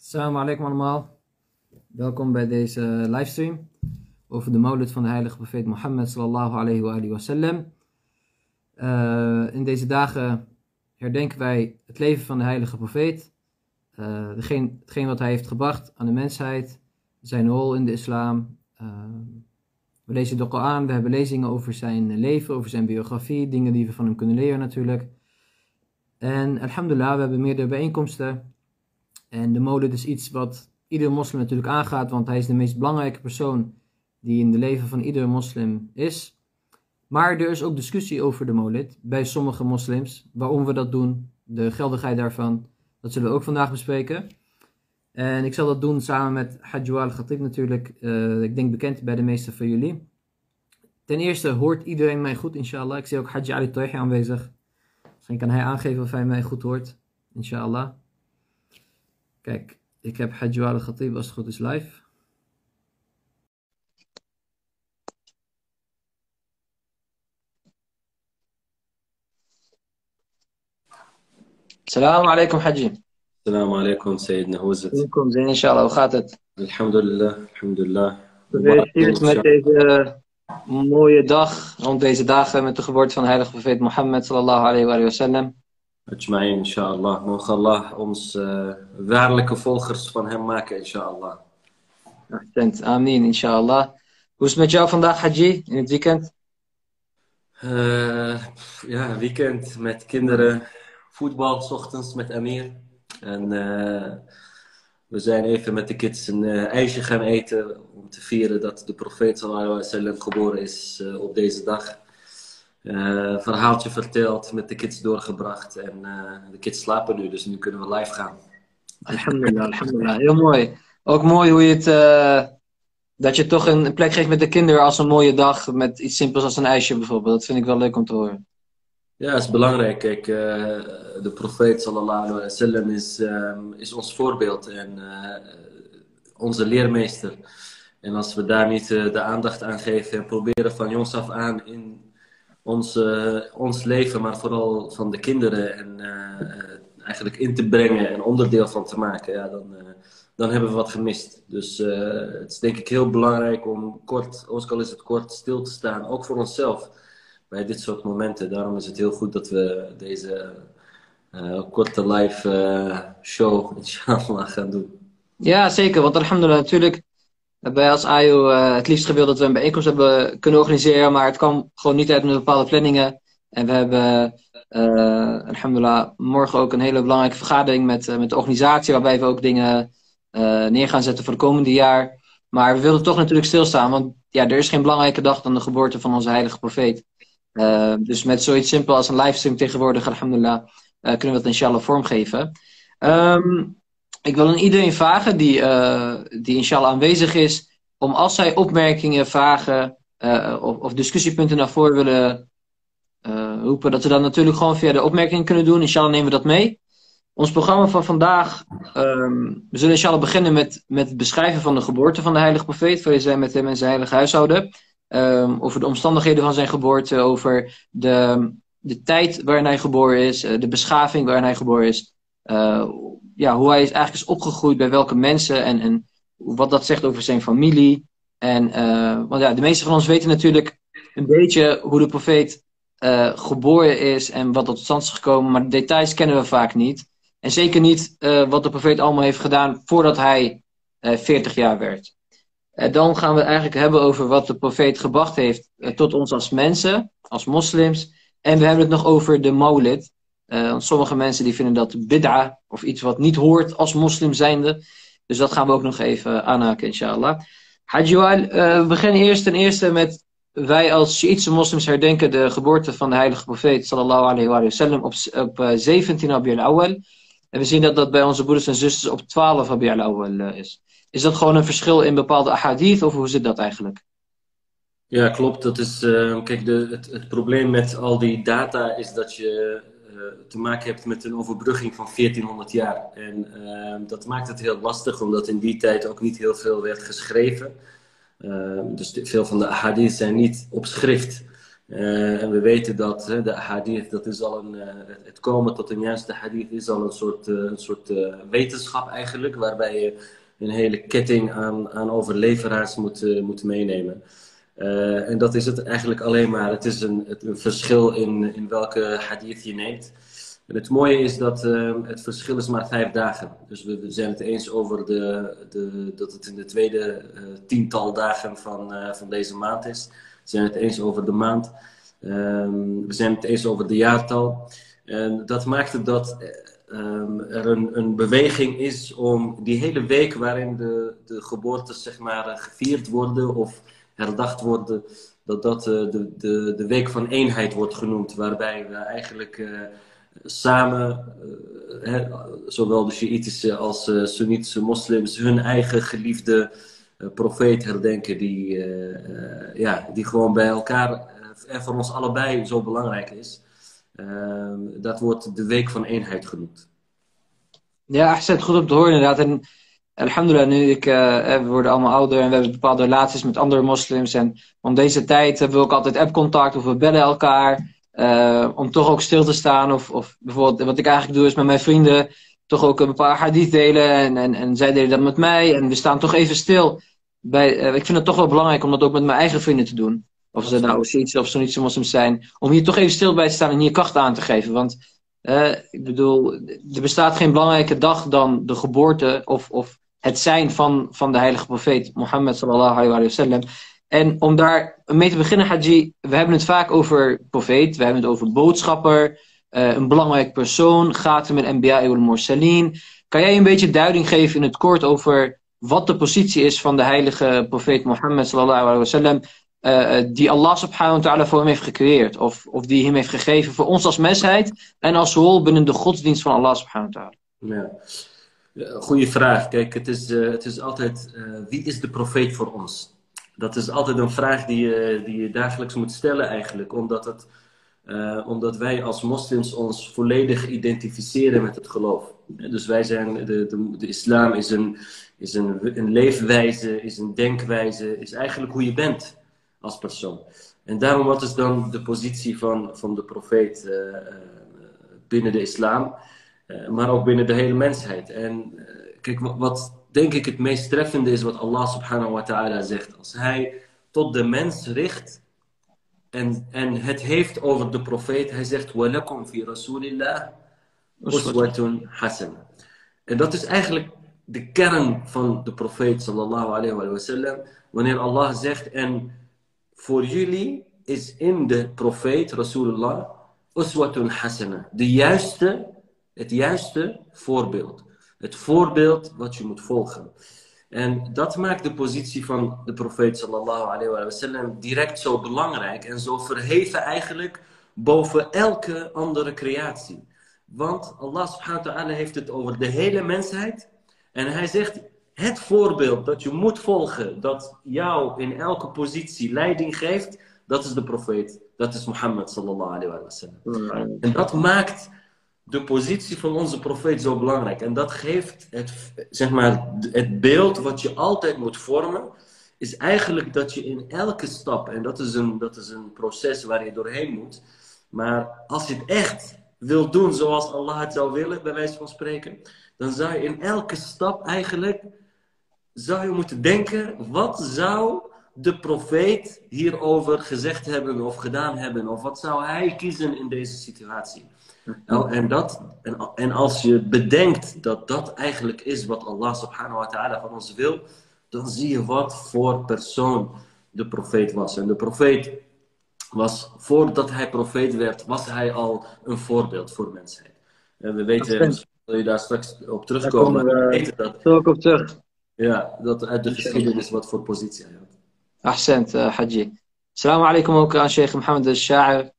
Assalamu alaikum allemaal. Welkom bij deze livestream over de maulid van de heilige profeet Mohammed sallallahu alayhi wa wasallam. Uh, in deze dagen herdenken wij het leven van de heilige profeet. Degene, hetgeen wat hij heeft gebracht aan de mensheid, zijn rol in de islam. Uh, we lezen de Koran, we hebben lezingen over zijn leven, over zijn biografie, dingen die we van hem kunnen leren natuurlijk. En alhamdulillah, we hebben meerdere bijeenkomsten. En de mode is iets wat iedere moslim natuurlijk aangaat, want hij is de meest belangrijke persoon die in het leven van iedere moslim is. Maar er is ook discussie over de molid bij sommige moslims. Waarom we dat doen, de geldigheid daarvan, dat zullen we ook vandaag bespreken. En ik zal dat doen samen met Hajjou al-Khatib natuurlijk, uh, ik denk bekend bij de meeste van jullie. Ten eerste hoort iedereen mij goed, inshallah. Ik zie ook Hajj Ali aanwezig. Misschien kan hij aangeven of hij mij goed hoort, inshallah. Kijk, ik heb Hajjou al-Khatib als het goed is live. Assalamu alaikum Hajji. السلام عليكم سيدنا hoe is het? Welkom, zijn inshallah. Hoe gaat het? Alhamdulillah, alhamdulillah. Gefeliciteerd met deze mooie dag, rond deze dagen met de geboorte van de heilige profeet Mohammed sallallahu alayhi wa sallam. Ajma'in, inshallah. Mogen Allah ons uh, waarlijke volgers van hem maken, inshallah. Ahsend, amin, inshallah. Hoe is het met jou vandaag, Haji, in het weekend? Uh, ja, weekend met kinderen, voetbal, s ochtends met Amir. En uh, we zijn even met de kids een ijsje gaan eten om te vieren dat de profeet sallallahu geboren is op deze dag. Verhaaltje verteld, met de kids doorgebracht en de kids slapen nu, dus nu kunnen we live gaan. Alhamdulillah, alhamdulillah. Heel mooi. Ook mooi hoe je het, dat je toch een plek geeft met de kinderen als een mooie dag met iets simpels als een ijsje bijvoorbeeld. Dat vind ik wel leuk om te horen. Ja, dat is belangrijk. Kijk, uh, de profeet sallallahu alaihi wasallam is, um, is ons voorbeeld en uh, onze leermeester. En als we daar niet de aandacht aan geven en proberen van jongs af aan in ons, ons leven, maar vooral van de kinderen en eigenlijk in te brengen en onderdeel van te maken, ja, dan, dan hebben we wat gemist. Dus het is denk ik heel belangrijk om kort, ook is het kort, stil te staan, ook voor onszelf bij dit soort momenten. Daarom is het heel goed dat we deze korte live show, inshallah, gaan doen. Ja, zeker. Want alhamdulillah, natuurlijk wij als AYO uh, het liefst gewild dat we een bijeenkomst hebben kunnen organiseren. Maar het kwam gewoon niet uit met bepaalde planningen. En we hebben, alhamdulillah, morgen ook een hele belangrijke vergadering met, met de organisatie. Waarbij we ook dingen neer gaan zetten voor het komende jaar. Maar we wilden toch natuurlijk stilstaan. Want ja, er is geen belangrijke dag dan de geboorte van onze heilige profeet. Uh, dus met zoiets simpel als een livestream tegenwoordig, alhamdulillah, uh, kunnen we het inshallah vormgeven. Um, ik wil aan iedereen vragen die, uh, die inshallah aanwezig is, om als zij opmerkingen, vragen of, of, discussiepunten naar voren willen roepen, dat we dat natuurlijk gewoon via de opmerkingen kunnen doen. Inshallah nemen we dat mee. Ons programma van vandaag, um, we zullen inshallah beginnen met, met het beschrijven van de geboorte van de heilige profeet. Vrede zijn met hem en zijn heilige huishouden. Um, over de omstandigheden van zijn geboorte, over de, de tijd waarin hij geboren is, de beschaving waarin hij geboren is. Uh, ja, hoe hij is eigenlijk is opgegroeid bij welke mensen en, en wat dat zegt over zijn familie. En, uh, want ja, de meeste van ons weten natuurlijk een beetje hoe de profeet uh, geboren is en wat tot stand is gekomen, maar de details kennen we vaak niet. En zeker niet wat de profeet allemaal heeft gedaan voordat hij 40 jaar werd. Dan gaan we het eigenlijk hebben over wat de profeet gebracht heeft eh, tot ons als mensen, als moslims. En we hebben het nog over de maulid. Uh, sommige mensen die vinden dat bid'a of iets wat niet hoort als moslim zijnde. Dus dat gaan we ook nog even aanhaken, inshallah. Hajjwal, uh, we beginnen eerst ten eerste met wij als Shiïtse moslims herdenken de geboorte van de heilige profeet sallallahu alayhi wa sallam op, op uh, 17 Rabi al-Awwal. En we zien dat dat bij onze broeders en zusters op 12 Rabi al-Awwal is. Is dat gewoon een verschil in bepaalde ahadith of hoe zit dat eigenlijk? Ja, klopt. Dat is, kijk, de, het, probleem met al die data is dat je te maken hebt met een overbrugging van 1400 jaar. En uh, dat maakt het heel lastig, omdat in die tijd ook niet heel veel werd geschreven. dus veel van de ahadith zijn niet op schrift. en we weten dat de hadith, dat is al een, het komen tot een juiste hadith is al een soort, een soort wetenschap eigenlijk, waarbij je een hele ketting aan, aan overleveraars moet, moet meenemen. En dat is het eigenlijk alleen maar. Het is een, het, verschil in, in welke hadith je neemt. En het mooie is dat uh, het verschil is maar vijf dagen. Dus we zijn het eens over de, de, dat het in de tweede uh, tiental dagen van, uh, van deze maand is. We zijn het eens over de maand. Um, we zijn het eens over de jaartal. En dat maakt dat um, er een, een beweging is om die hele week waarin de, de geboortes zeg maar, gevierd worden of herdacht worden, dat dat de, de, de week van eenheid wordt genoemd. Waarbij we eigenlijk samen, uh, zowel de Shiïtische als uh, Soenitische moslims, hun eigen geliefde profeet herdenken, die, ja, die gewoon bij elkaar en voor ons allebei zo belangrijk is. Ehm, dat wordt de week van eenheid genoemd. Ja, het goed om te horen inderdaad. En alhamdulillah, nu ik, we worden allemaal ouder en we hebben bepaalde relaties met andere moslims. En om deze tijd hebben we ook altijd appcontact of we bellen elkaar. Uh, om toch ook stil te staan. Of, of bijvoorbeeld, wat ik eigenlijk doe, is met mijn vrienden toch ook een paar hadith delen. En, en, en zij delen dat met mij. En we staan toch even stil. Bij, ik vind het toch wel belangrijk om dat ook met mijn eigen vrienden te doen. Of ze nou Shiites of Soenitische moslims zijn. Om hier toch even stil bij te staan en hier kracht aan te geven. Want ik bedoel, er bestaat geen belangrijke dag dan de geboorte of, of het zijn van, van de heilige profeet Mohammed sallallahu alayhi wa sallam. En om daar mee te beginnen, Haji, we hebben het vaak over profeet, we hebben het over boodschapper, uh, een belangrijk persoon, gaat met MBA ibn Morsalin. Kan jij een beetje duiding geven in het kort over wat de positie is van de heilige profeet Mohammed sallallahu alaihi wasallam, uh, die Allah subhanahu wa ta'ala voor hem heeft gecreëerd, of, of die hem heeft gegeven voor ons als mensheid en als rol binnen de godsdienst van Allah subhanahu wa ta'ala? Ja. Goeie vraag. Kijk, het is, uh, het is altijd, wie is de profeet voor ons? dat is altijd een vraag die je, die je dagelijks moet stellen eigenlijk. Omdat, het, omdat wij als moslims ons volledig identificeren met het geloof. Dus wij zijn, de, de, de islam is, een, is een, een leefwijze, is een denkwijze, is eigenlijk hoe je bent als persoon. En daarom wat is dan de positie van, van de profeet binnen de islam, maar ook binnen de hele mensheid. En kijk, wat, denk ik het meest treffende is wat Allah subhanahu wa ta'ala zegt. Als hij tot de mens richt en, en het heeft over de profeet, hij zegt: Walakum fi rasulillah uswatun hasan. En dat is eigenlijk de kern van de profeet sallallahu alayhi wa sallam. Wanneer Allah zegt: En voor jullie is in de profeet Rasulullah uswatun hasana. De juiste, het juiste voorbeeld. Het voorbeeld wat je moet volgen. En dat maakt de positie van de profeet sallallahu alayhi wa sallam direct zo belangrijk en zo verheven eigenlijk boven elke andere creatie. Want Allah subhanahu wa ta'ala heeft het over de hele mensheid. En hij zegt, het voorbeeld dat je moet volgen, dat jou in elke positie leiding geeft, dat is de profeet. Dat is Mohammed sallallahu alayhi wa sallam. En dat maakt de positie van onze profeet zo belangrijk. En dat geeft het, zeg maar, het beeld wat je altijd moet vormen, is eigenlijk dat je in elke stap, en dat is een, dat is een proces waar je doorheen moet, maar als je het echt wil doen zoals Allah het zou willen, bij wijze van spreken, dan zou je in elke stap eigenlijk, zou je moeten denken, wat zou de profeet hierover gezegd hebben of gedaan hebben? Of wat zou hij kiezen in deze situatie? Nou, en, dat, en, en als je bedenkt dat dat eigenlijk is wat Allah subhanahu wa ta'ala van ons wil, dan zie je wat voor persoon de profeet was. En de profeet was, voordat hij profeet werd, was hij al een voorbeeld voor mensheid. En we weten, wil je daar straks op terugkomen, we, weten dat. op terug. Ja, dat uit de geschiedenis wat voor positie hij had. Ahsend, uh, Haji. Assalamu alaikum ook aan Sheikh Mohammed al-Sha'ir.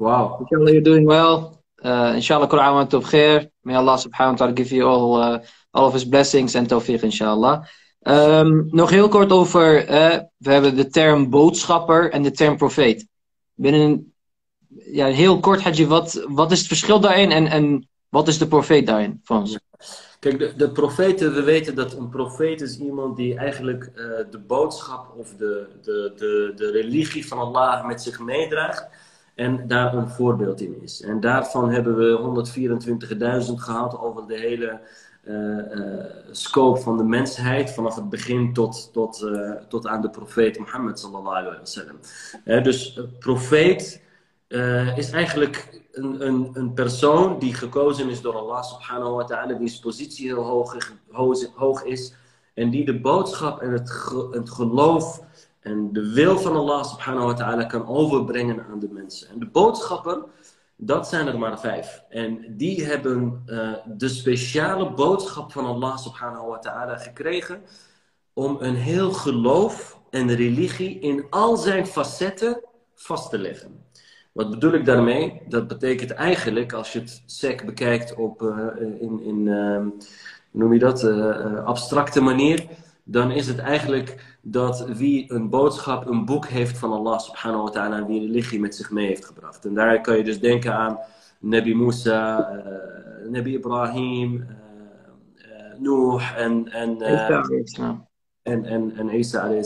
Wow. Inshallah, you're doing well. Uh, inshallah, Quran wa khair. May Allah subhanahu wa ta'ala give you all, uh, all of his blessings en tawfiq, inshallah. Um, nog heel kort over, uh, we hebben de term boodschapper en de term profeet. Binnen ja, heel kort, Hadji, wat, wat is het verschil daarin en, en Wat is de profeet daarin voor ons? Kijk, de, de profeten, we weten dat een profeet is iemand die eigenlijk uh, de boodschap of de, de, de, de religie van Allah met zich meedraagt en daar een voorbeeld in is. En daarvan hebben we 124.000 gehad over de hele uh, uh, scope van de mensheid, vanaf het begin tot, tot, uh, tot aan de profeet Mohammed sallallahu alaihi wasallam. dus profeet is eigenlijk een, een, een persoon die gekozen is door Allah subhanahu wa ta'ala, wiens positie heel hoog, hoog is en die de boodschap en het geloof en de wil van Allah subhanahu wa ta'ala kan overbrengen aan de mensen. En de boodschappen, dat zijn er maar vijf. En die hebben uh, de speciale boodschap van Allah subhanahu wa ta'ala gekregen om een heel geloof en religie in al zijn facetten vast te leggen. Wat bedoel ik daarmee? Dat betekent eigenlijk, als je het SEC bekijkt op, uh, in, in uh, noem je dat, uh, abstracte manier, dan is het eigenlijk dat wie een boodschap, een boek heeft van Allah subhanahu wa ta'ala, wie religie met zich mee heeft gebracht. En daar kan je dus denken aan Nabi Musa, Nabi Ibrahim, Noah en, en, en, en, en Isa alayhi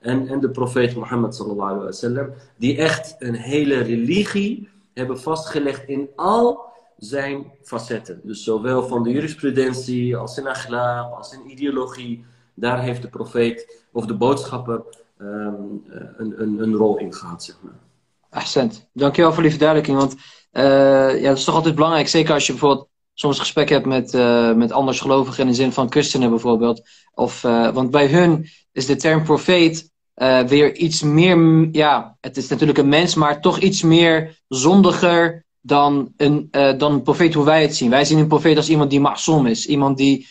en, en de profeet Mohammed sallallahu alayhi wa sallam, die echt een hele religie hebben vastgelegd in al zijn facetten. Dus zowel van de jurisprudentie, als in akhlaq, als in ideologie. Daar heeft de profeet of de boodschapper um, een, een, een rol in gehad, zeg maar. Accent. Dankjewel voor die verduidelijking. Want uh, ja, dat is toch altijd belangrijk. Zeker als je bijvoorbeeld soms gesprek hebt met, uh, met andersgelovigen in de zin van christenen bijvoorbeeld. Of, want bij hun is de term profeet weer iets meer, ja, het is natuurlijk een mens, maar toch iets meer zondiger dan een, dan een profeet hoe wij het zien. Wij zien een profeet als iemand die ma'som is, iemand die,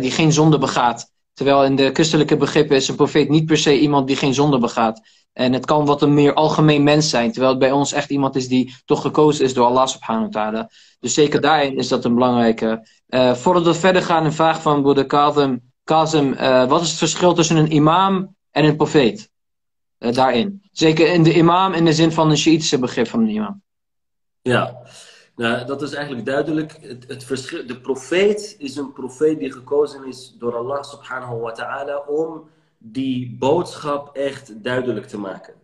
die geen zonde begaat. Terwijl in de christelijke begrippen is een profeet niet per se iemand die geen zonde begaat. En het kan wat een meer algemeen mens zijn. Terwijl het bij ons echt iemand is die toch gekozen is door Allah subhanahu wa ta'ala. Dus zeker daarin is dat een belangrijke. Uh, voordat we verder gaan, een vraag van broeder Kazem. Kazem, uh, wat is het verschil tussen een imam en een profeet? Uh, daarin. Zeker in de imam in de zin van een Shiïtische begrip van een imam. Ja, nou, dat is eigenlijk duidelijk. Het, het verschil, de profeet is een profeet die gekozen is door Allah subhanahu wa ta'ala om die boodschap echt duidelijk te maken.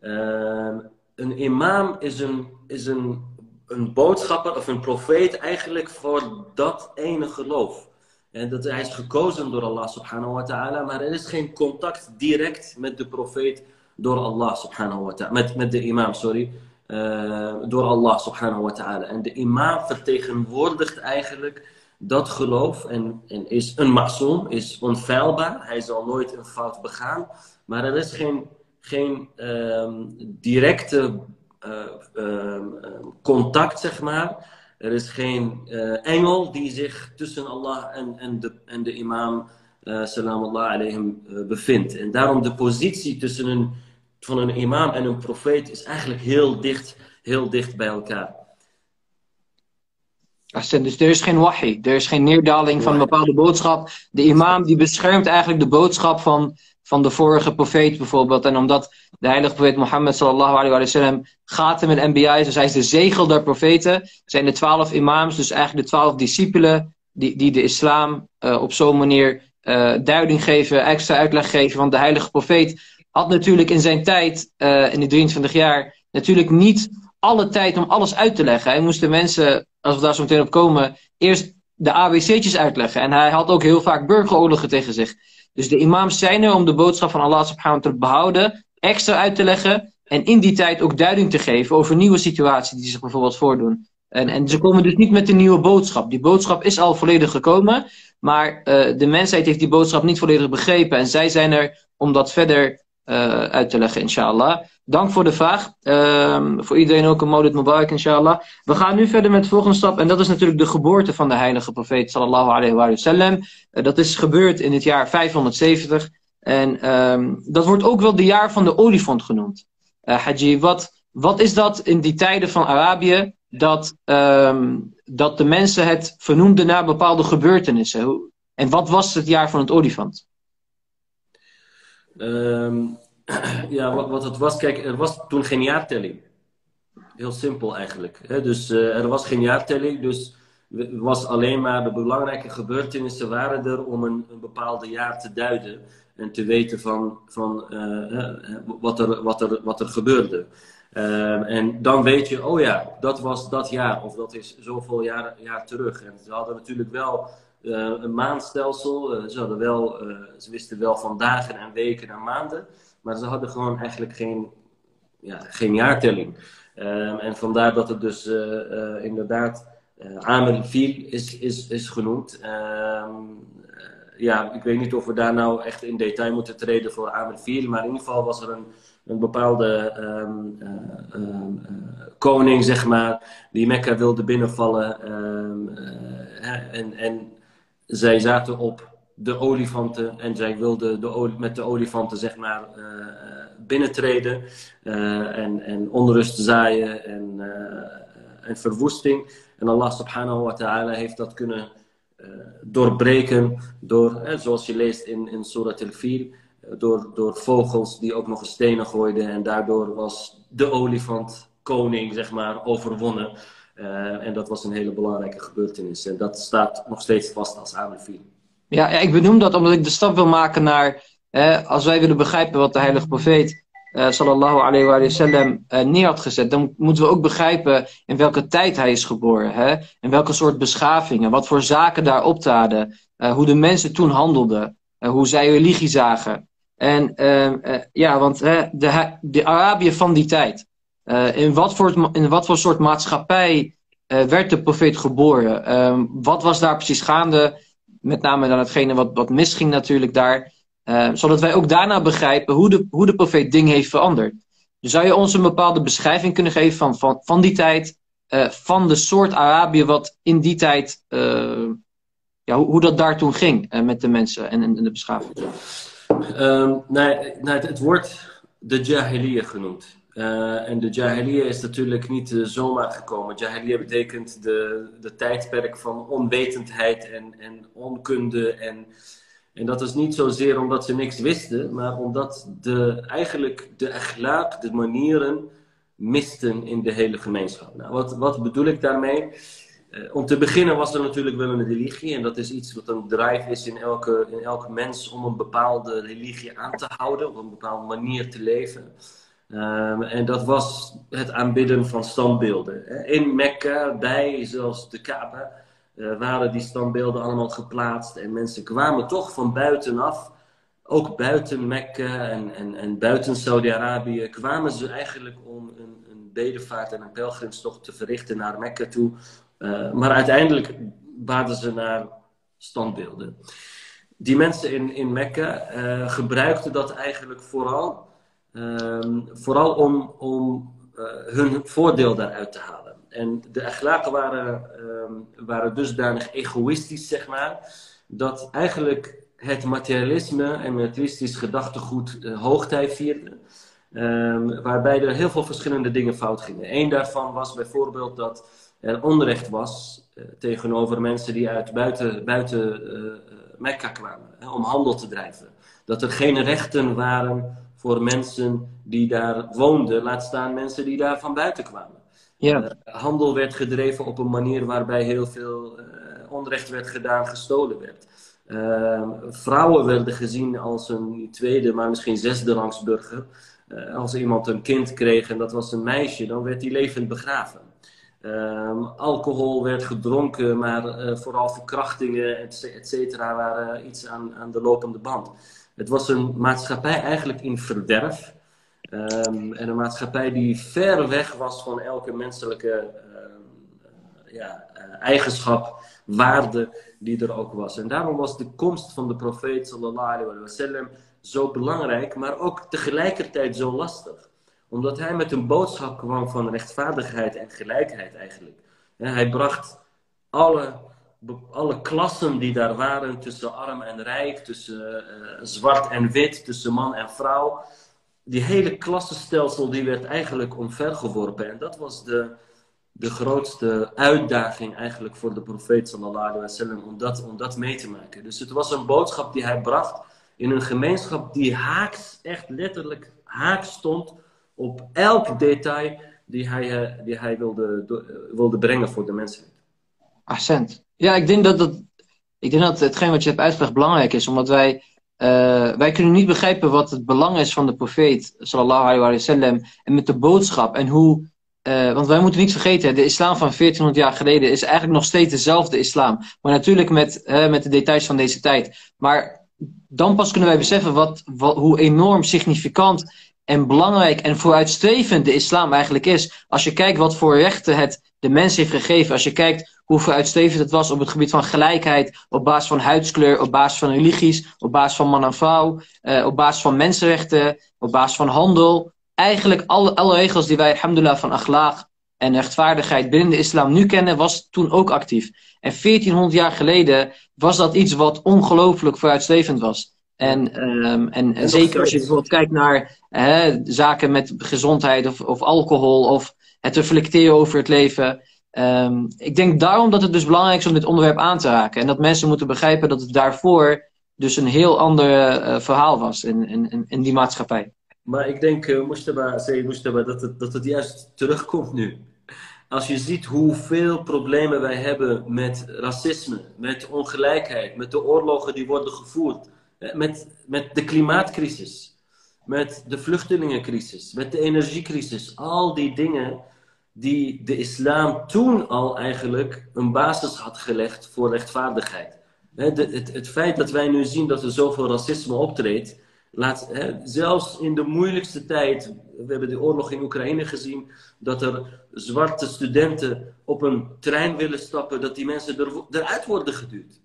Uh, een imam is een, is een, een boodschapper of een profeet eigenlijk voor dat ene geloof. En dat hij is gekozen door Allah subhanahu wa ta'ala, maar er is geen contact direct met de profeet door Allah subhanahu wa ta'ala. Met, met de imam, sorry. Uh, door Allah subhanahu wa ta'ala. En de imam vertegenwoordigt eigenlijk dat geloof en, en is een masoom, is onfeilbaar. Hij zal nooit een fout begaan. Maar er is geen, geen um, directe uh, uh, contact, zeg maar. Er is geen uh, engel die zich tussen Allah en, en, de, en de imam, salam Allah alayhim, bevindt. En daarom de positie tussen een, van een imam en een profeet is eigenlijk heel dicht, heel dicht bij elkaar. Dus er is geen wahi, er is geen neerdaling van een bepaalde boodschap. De imam die beschermt eigenlijk de boodschap van, van de vorige profeet bijvoorbeeld. En omdat de heilige profeet Mohammed sallallahu alayhi wa sallam gaat met NBI's, dus hij is de zegel der profeten, zijn de twaalf imams, dus eigenlijk de twaalf discipelen die, die de islam uh, op zo'n manier uh, duiding geven, extra uitleg geven. Want de heilige profeet had natuurlijk in zijn tijd, uh, in die 23 jaar, natuurlijk niet alle tijd om alles uit te leggen. Hij moest de mensen als we daar zo meteen op komen, eerst de ABC'tjes uitleggen. En hij had ook heel vaak burgeroorlogen tegen zich. Dus de imams zijn er om de boodschap van Allah subhanahu te behouden, extra uit te leggen en in die tijd ook duiding te geven over nieuwe situaties die zich bijvoorbeeld voordoen. En, en ze komen dus niet met een nieuwe boodschap. Die boodschap is al volledig gekomen, maar uh, de mensheid heeft die boodschap niet volledig begrepen. En zij zijn er om dat verder uh, uit te leggen, inshallah. Dank voor de vraag. Uh, voor iedereen ook een Maulid Mubarak, inshallah. We gaan nu verder met de volgende stap. En dat is natuurlijk de geboorte van de heilige profeet, sallallahu alayhi wa sallam. Uh, dat is gebeurd in het jaar 570. En um, dat wordt ook wel de jaar van de olifant genoemd. Uh, Haji, wat, wat is dat in die tijden van Arabië? Dat, um, dat de mensen het vernoemden naar bepaalde gebeurtenissen. En wat was het jaar van het olifant? Um, ja, wat, wat, het was, kijk, er was toen geen jaartelling. Heel simpel eigenlijk. Hè? Dus uh, er was geen jaartelling, dus was alleen maar de belangrijke gebeurtenissen waren er om een, een jaar te duiden en te weten van, van wat, er, wat, er, wat er gebeurde. Ehm, en dan weet je, oh ja, dat was dat jaar of dat is zoveel jaar, jaar terug. En ze hadden natuurlijk wel een maandstelsel. Uh, ze, hadden wel, uh, ze wisten wel van dagen en weken en maanden. Maar ze hadden gewoon eigenlijk geen, ja, geen jaartelling. Ehm, en vandaar dat het dus inderdaad Amel Viel is, is, is genoemd. Ehm, ja, ik weet niet of we daar nou echt in detail moeten treden voor Amel Viel. Maar in ieder geval was er een een bepaalde um, koning, zeg maar, die Mekka wilde binnenvallen. Ehm, en, en zij zaten op de olifanten en zij wilden de met de olifanten, zeg maar, binnentreden. en, en onrust zaaien en, en verwoesting. En Allah subhanahu wa ta'ala heeft dat kunnen doorbreken door, zoals je leest in, in Surat al-Fil door, door vogels die ook nog eens stenen gooiden. En daardoor was de olifant koning, zeg maar, overwonnen. Uh, en dat was een hele belangrijke gebeurtenis. En dat staat nog steeds vast als Amelfil. Ja, ik benoem dat omdat ik de stap wil maken naar... als wij willen begrijpen wat de heilige profeet... Uh, sallallahu alayhi wa sallam uh, neer had gezet... dan moeten we ook begrijpen in welke tijd hij is geboren. Hè? In welke soort beschavingen, wat voor zaken daar optraden... hoe de mensen toen handelden, hoe zij religie zagen... En eh, ja, want de, de Arabië van die tijd. Uh, in, wat voor, in wat voor soort maatschappij uh, werd de profeet geboren? Ehm, wat was daar precies gaande? Met name dan hetgene wat, wat misging natuurlijk daar. zodat wij ook daarna begrijpen hoe de, hoe de profeet dingen heeft veranderd. Dus zou je ons een bepaalde beschrijving kunnen geven van, van, van die tijd? van de soort Arabië wat in die tijd... ja, hoe, hoe dat daar toen ging met de mensen en, en de beschaving? Um, nee, nee, het wordt de Jahiliya genoemd. Uh, en de Jahiliya is natuurlijk niet uh, zomaar gekomen. Jahiliya betekent de, de tijdperk van onwetendheid en, en onkunde. En, en dat is niet zozeer omdat ze niks wisten, maar omdat de, eigenlijk de akhlaq, de manieren, misten in de hele gemeenschap. Nou, wat, wat bedoel ik daarmee? Eh, om te beginnen was er natuurlijk wel een religie. En dat is iets wat een drive is in elke, in elke mens om een bepaalde religie aan te houden. Op een bepaalde manier te leven. Um, en dat was het aanbidden van standbeelden. In Mekka, bij zelfs de Kaaba, uh, waren die standbeelden allemaal geplaatst. En mensen kwamen toch van buitenaf, ook buiten Mekka en, en, en buiten Saudi-Arabië, kwamen ze eigenlijk om een, een bedevaart en een pelgrimstocht te verrichten naar Mekka toe. Uh, maar uiteindelijk baden ze naar standbeelden. Die mensen in, in Mekka uh, gebruikten dat eigenlijk vooral, uh, vooral om, om uh, hun voordeel daaruit te halen. En de Achlaken waren, ehm, waren dusdanig egoïstisch, zeg maar, dat eigenlijk het materialisme en materialistisch gedachtegoed hoogtij vierde. Ehm, waarbij er heel veel verschillende dingen fout gingen. Eén daarvan was bijvoorbeeld dat er onrecht was uh, tegenover mensen die uit buiten, buiten uh, Mekka kwamen, hè, om handel te drijven. Dat er geen rechten waren voor mensen die daar woonden, laat staan mensen die daar van buiten kwamen. Ja. Uh, handel werd gedreven op een manier waarbij heel veel onrecht werd gedaan, gestolen werd. Ehm, vrouwen werden gezien als een tweede, maar misschien zesde rangsburger. als iemand een kind kreeg en dat was een meisje, dan werd die levend begraven. Um, alcohol werd gedronken, maar vooral verkrachtingen, et cetera, waren iets aan, aan de lopende band. Het was een maatschappij eigenlijk in verderf. Um, en een maatschappij die ver weg was van elke menselijke uh, ja, uh, eigenschap, waarde die er ook was. En daarom was de komst van de profeet sallallahu alaihi wasallam zo belangrijk, maar ook tegelijkertijd zo lastig omdat hij met een boodschap kwam van rechtvaardigheid en gelijkheid eigenlijk. hij bracht alle, alle klassen die daar waren, tussen arm en rijk, tussen uh, zwart en wit, tussen man en vrouw. Die hele klassenstelsel die werd eigenlijk omvergeworpen. En dat was de, de grootste uitdaging eigenlijk voor de profeet sallallahu alaihi wasallam om dat, om dat mee te maken. Dus het was een boodschap die hij bracht in een gemeenschap die haaks, echt letterlijk haaks stond op elk detail die hij, eh, die hij wilde, wilde brengen voor de mensheid. Accent. Ja, ik denk dat, dat, ik denk dat hetgeen wat je hebt uitgelegd belangrijk is, omdat wij, uh, wij kunnen niet begrijpen wat het belang is van de profeet, sallallahu alayhi wa sallam, en met de boodschap en hoe uh, want wij moeten niet vergeten, de islam van 1400 jaar geleden is eigenlijk nog steeds dezelfde islam. Maar natuurlijk met, met de details van deze tijd. Maar dan pas kunnen wij beseffen wat, hoe enorm significant en belangrijk en vooruitstrevend de islam eigenlijk is. Als je kijkt wat voor rechten het de mens heeft gegeven. Als je kijkt hoe vooruitstrevend het was op het gebied van gelijkheid. Op basis van huidskleur, op basis van religies, op basis van man en vrouw. Uh, op basis van mensenrechten, op basis van handel eigenlijk alle, alle regels die wij, alhamdulillah, van akhlaaq en rechtvaardigheid binnen de islam nu kennen, was toen ook actief. En 1400 jaar geleden was dat iets wat ongelooflijk vooruitstrevend was. En, um, en, en zeker als je bijvoorbeeld kijkt naar hè, zaken met gezondheid of, of alcohol of het reflecteren over het leven. Um, ik denk daarom dat het dus belangrijk is om dit onderwerp aan te raken. En dat mensen moeten begrijpen dat het daarvoor dus een heel ander uh, verhaal was in, in, in die maatschappij. Maar ik denk, uh, Mustaba, zei het, dat het juist terugkomt nu. Als je ziet hoeveel problemen wij hebben met racisme, met ongelijkheid, met de oorlogen die worden gevoerd, eh, met, met de klimaatcrisis, met de vluchtelingencrisis, met de energiecrisis. Al die dingen die de islam toen al eigenlijk een basis had gelegd voor rechtvaardigheid. Het, het, het feit dat wij nu zien dat er zoveel racisme optreedt, Laat, zelfs in de moeilijkste tijd, we hebben de oorlog in Oekraïne gezien, dat er zwarte studenten op een trein willen stappen, dat die mensen er, eruit worden geduwd.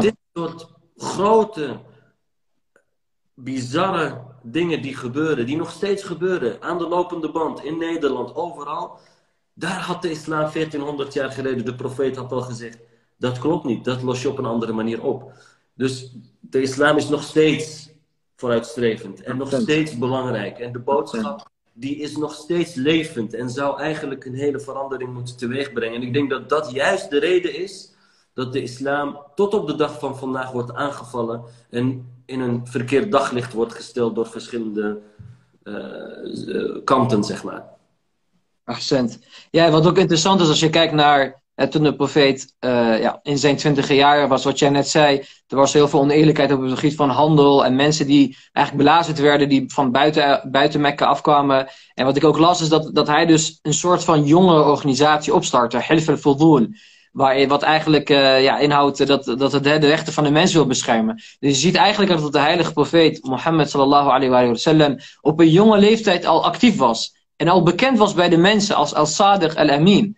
Dit soort grote, bizarre dingen die gebeuren, die nog steeds gebeuren, aan de lopende band, in Nederland, overal. Daar had de islam 1400 jaar geleden, de profeet had al gezegd, dat klopt niet, dat los je op een andere manier op. Dus de islam is nog steeds vooruitstrevend en nog steeds belangrijk. En de boodschap die is nog steeds levend en zou eigenlijk een hele verandering moeten teweegbrengen. En ik denk dat dat juist de reden is dat de islam tot op de dag van vandaag wordt aangevallen en in een verkeerd daglicht wordt gesteld door verschillende uh, kanten, zeg maar. Accent. Ja, wat ook interessant is als je kijkt naar en toen de profeet uh, ja, in zijn twintige jaren was, wat jij net zei, er was heel veel oneerlijkheid op het gebied van handel en mensen die eigenlijk belazerd werden, die van buiten, buiten Mekka afkwamen. En wat ik ook las, is dat, dat hij dus een soort van jonge organisatie opstartte, Hilf al Waar, wat eigenlijk uh, ja, inhoudt dat, dat het de rechten van de mens wil beschermen. Dus je ziet eigenlijk dat de heilige profeet Mohammed sallallahu alayhi wa sallam op een jonge leeftijd al actief was. En al bekend was bij de mensen als al-Sadiq al-Amin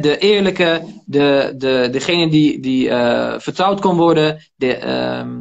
de eerlijke, de, de, degene die, die uh, vertrouwd kon worden de,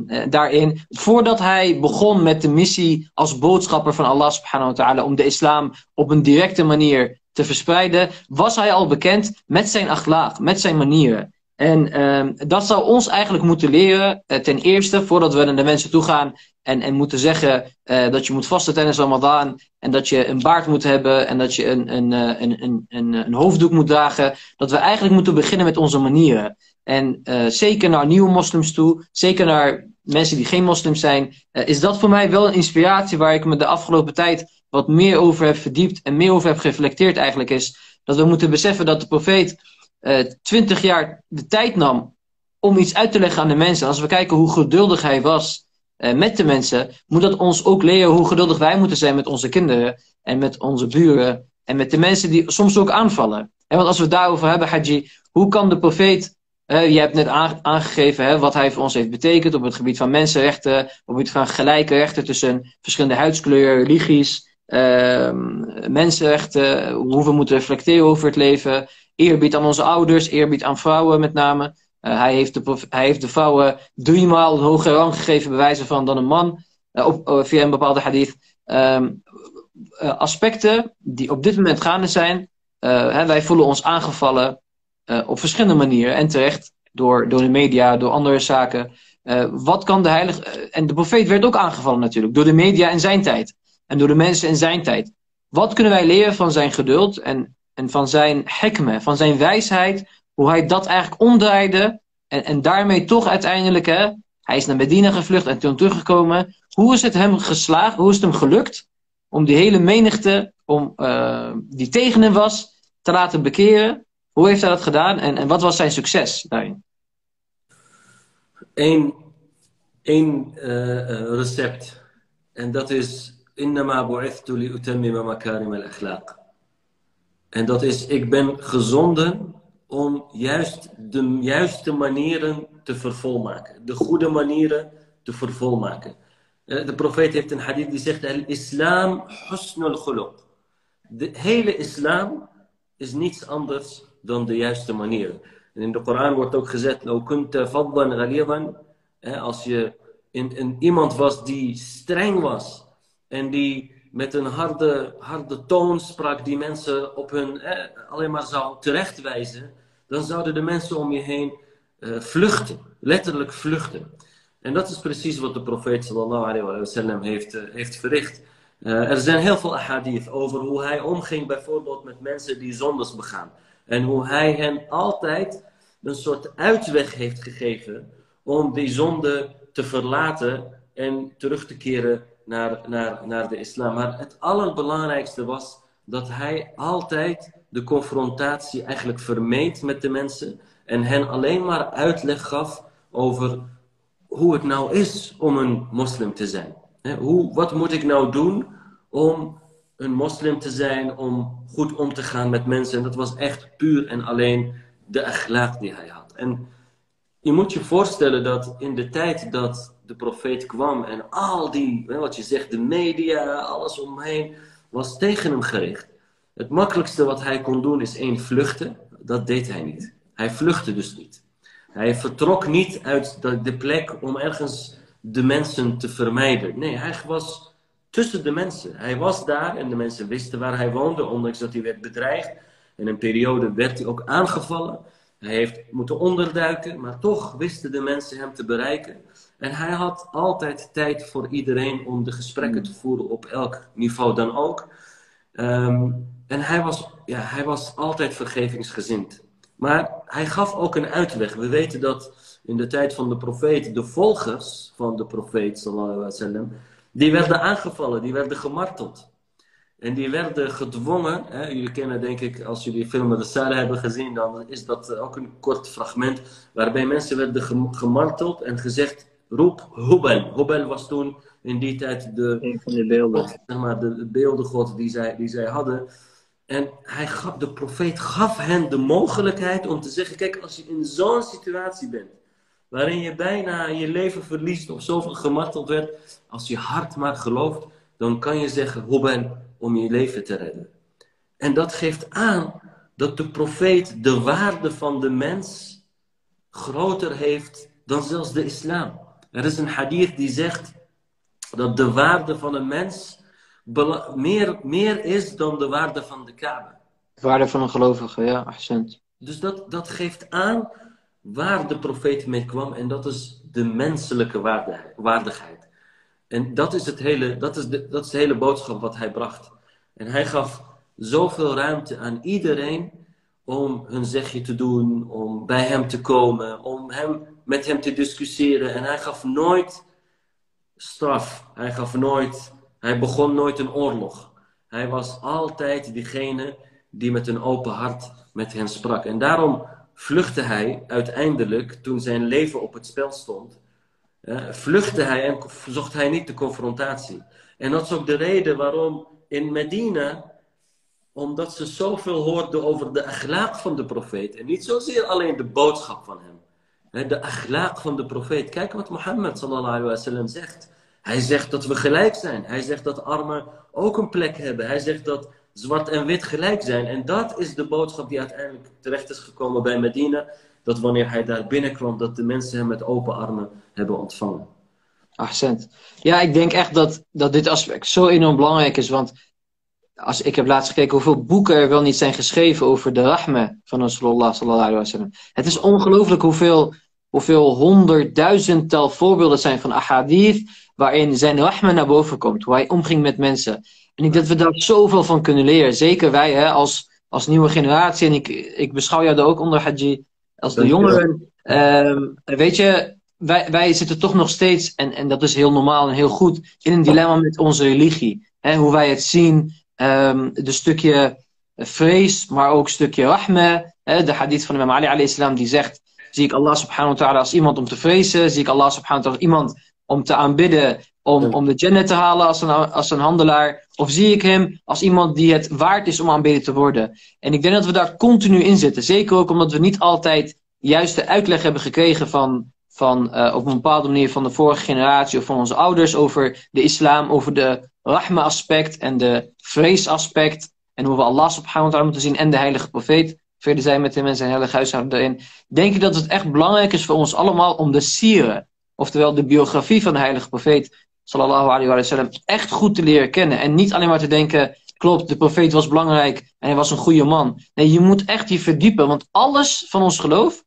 uh, daarin. Voordat hij begon met de missie als boodschapper van Allah subhanahu wa ta'ala om de islam op een directe manier te verspreiden, was hij al bekend met zijn akhlaaq, met zijn manieren. En um, dat zou ons eigenlijk moeten leren, uh, ten eerste, voordat we naar de mensen toe gaan en, en moeten zeggen uh, dat je moet vasten tijdens Ramadan en dat je een baard moet hebben en dat je een, een, uh, een, een, een, een hoofddoek moet dragen, dat we eigenlijk moeten beginnen met onze manieren. En uh, zeker naar nieuwe moslims toe, zeker naar mensen die geen moslims zijn, is dat voor mij wel een inspiratie waar ik me de afgelopen tijd wat meer over heb verdiept en meer over heb gereflecteerd eigenlijk is, dat we moeten beseffen dat de profeet twintig jaar de tijd nam om iets uit te leggen aan de mensen. Als we kijken hoe geduldig hij was met de mensen, moet dat ons ook leren hoe geduldig wij moeten zijn met onze kinderen en met onze buren en met de mensen die soms ook aanvallen. En want als we het daarover hebben, Haji, hoe kan de profeet, je hebt net aangegeven hè, wat hij voor ons heeft betekend op het gebied van mensenrechten, op het gebied van gelijke rechten tussen verschillende huidskleuren, religies, uh, mensenrechten, hoe we moeten reflecteren over het leven, Eerbied aan onze ouders, eerbied aan vrouwen met name. Uh, hij, heeft de, hij heeft de vrouwen driemaal een hogere rang gegeven, bewijzen van dan een man, uh, op, uh, via een bepaalde hadith. Um, aspecten die op dit moment gaande zijn, hè, wij voelen ons aangevallen op verschillende manieren en terecht door, door de media, door andere zaken. wat kan de heilige. en de profeet werd ook aangevallen natuurlijk, door de media in zijn tijd en door de mensen in zijn tijd. Wat kunnen wij leren van zijn geduld en en van zijn hekme, van zijn wijsheid, hoe hij dat eigenlijk omdraaide en, en daarmee toch uiteindelijk, hè, hij is naar Medina gevlucht en toen teruggekomen. Hoe is het hem geslaagd, hoe is het hem gelukt om die hele menigte om, uh, die tegen hem was te laten bekeren? Hoe heeft hij dat gedaan en, en wat was zijn succes daarin? Eén, één uh, recept. En dat is innama bu'ithtu li utammima makarim al-akhlaq. En dat is, ik ben gezonden om juist de juiste manieren te vervolmaken. De goede manieren te vervolmaken. Eh, de profeet heeft een hadith die zegt: Al-Islam husnul khuluq. De hele islam is niets anders dan de juiste manieren. En in de Koran wordt ook gezegd: Als je in, in iemand was die streng was en die met een harde, harde toon sprak, die mensen op hun eh, alleen maar zou terechtwijzen, dan zouden de mensen om je heen uh, vluchten, letterlijk vluchten. En dat is precies wat de profeet sallallahu alayhi wa sallam heeft, uh, heeft verricht. Uh, er zijn heel veel ahadith over hoe hij omging bijvoorbeeld met mensen die zondes begaan. En hoe hij hen altijd een soort uitweg heeft gegeven om die zonde te verlaten en terug te keren naar, naar, naar de islam. Maar het allerbelangrijkste was dat hij altijd de confrontatie eigenlijk vermeed met de mensen en hen alleen maar uitleg gaf over hoe het nou is om een moslim te zijn. Hoe, wat moet ik nou doen om een moslim te zijn, om goed om te gaan met mensen. En dat was echt puur en alleen de akhlaq die hij had. En je moet je voorstellen dat in de tijd dat de profeet kwam en al die, wat je zegt, de media, alles omheen, was tegen hem gericht. Het makkelijkste wat hij kon doen is één vluchten. Dat deed hij niet. Hij vluchtte dus niet. Hij vertrok niet uit de plek om ergens de mensen te vermijden. Nee, hij was tussen de mensen. Hij was daar en de mensen wisten waar hij woonde, ondanks dat hij werd bedreigd. In een periode werd hij ook aangevallen. Hij heeft moeten onderduiken, maar toch wisten de mensen hem te bereiken. En hij had altijd tijd voor iedereen om de gesprekken te voeren op elk niveau dan ook. Ehm, en hij was, ja, hij was altijd vergevingsgezind. Maar hij gaf ook een uitweg. We weten dat in de tijd van de profeet, de volgers van de profeet, sallam, die werden aangevallen, die werden gemarteld. En die werden gedwongen, hè, jullie kennen denk ik, als jullie film de Sala hebben gezien, dan is dat ook een kort fragment, waarbij mensen werden gemarteld en gezegd, roep Hubel. Hubel was toen in die tijd de, een van de beelden. zeg maar, de, de beeldengod die zij, die zij hadden. En hij gaf, de profeet gaf hen de mogelijkheid om te zeggen: Kijk, als je in zo'n situatie bent, waarin je bijna je leven verliest of zoveel gemarteld werd, als je hart maar gelooft, dan kan je zeggen: Hubel, om je leven te redden. En dat geeft aan dat de profeet de waarde van de mens groter heeft dan zelfs de islam. Er is een hadith die zegt dat de waarde van een mens meer, meer is dan de waarde van de Kaaba. De waarde van een gelovige, ja, accent. Dus dat, dat geeft aan waar de profeet mee kwam en dat is de menselijke waardigheid. En dat is, het hele, dat, is de, dat is de hele boodschap wat hij bracht. En hij gaf zoveel ruimte aan iedereen om hun zegje te doen, om bij hem te komen, om hem, met hem te discussiëren. En hij gaf nooit straf. Hij gaf nooit, hij begon nooit een oorlog. Hij was altijd diegene die met een open hart met hen sprak. En daarom vluchtte hij uiteindelijk, toen zijn leven op het spel stond, vluchtte hij en zocht hij niet de confrontatie. En dat is ook de reden waarom in Medina, omdat ze zoveel hoorden over de akhlaaq van de profeet, en niet zozeer alleen de boodschap van hem. De akhlaaq van de profeet. Kijk wat Mohammed sallallahu alayhi wa sallam zegt. Hij zegt dat we gelijk zijn. Hij zegt dat armen ook een plek hebben. Hij zegt dat zwart en wit gelijk zijn. En dat is de boodschap die uiteindelijk terecht is gekomen bij Medina. Dat wanneer hij daar binnenkwam, dat de mensen hem met open armen hebben ontvangen. Accent. Ja, ik denk echt dat, dat dit aspect zo enorm belangrijk is. Want als, ik heb laatst gekeken hoeveel boeken er wel niet zijn geschreven over de rahme van Rasulullah sallallahu alaihi wasallam. Het is ongelooflijk hoeveel, hoeveel honderdduizendtal voorbeelden zijn van ahadith waarin zijn rahma naar boven komt. Hoe hij omging met mensen. En ik denk dat we daar zoveel van kunnen leren. Zeker wij hè, als, als nieuwe generatie. En ik, ik beschouw jou er ook onder, Haji. Als de jongeren. Um, weet je, wij, wij zitten toch nog steeds, en, en dat is heel normaal en heel goed, in een dilemma met onze religie. Hè, hoe wij het zien, um, de stukje vrees, maar ook een stukje rahma. De hadith van Imam Ali alayhi die zegt, zie ik Allah subhanahu wa ta'ala als iemand om te vrezen, zie ik Allah subhanahu wa ta'ala als iemand om te aanbidden, om, om de Jannah te halen als een, als een handelaar? Of zie ik hem als iemand die het waard is om aanbeden te worden? En ik denk dat we daar continu in zitten. Zeker ook omdat we niet altijd juist de uitleg hebben gekregen van, van uh, op een bepaalde manier van de vorige generatie of van onze ouders over de islam, over de rahma aspect en de vrees aspect. En hoe we Allah subhanahu wa ta'ala moeten zien en de heilige profeet. Verder zijn met hem en zijn heilige huishouden erin. Denk ik dat het echt belangrijk is voor ons allemaal om de sieren, oftewel de biografie van de heilige profeet, sallallahu alayhi wa sallam, echt goed te leren kennen. En niet alleen maar te denken, klopt, de profeet was belangrijk en hij was een goede man. Nee, je moet echt je verdiepen, want alles van ons geloof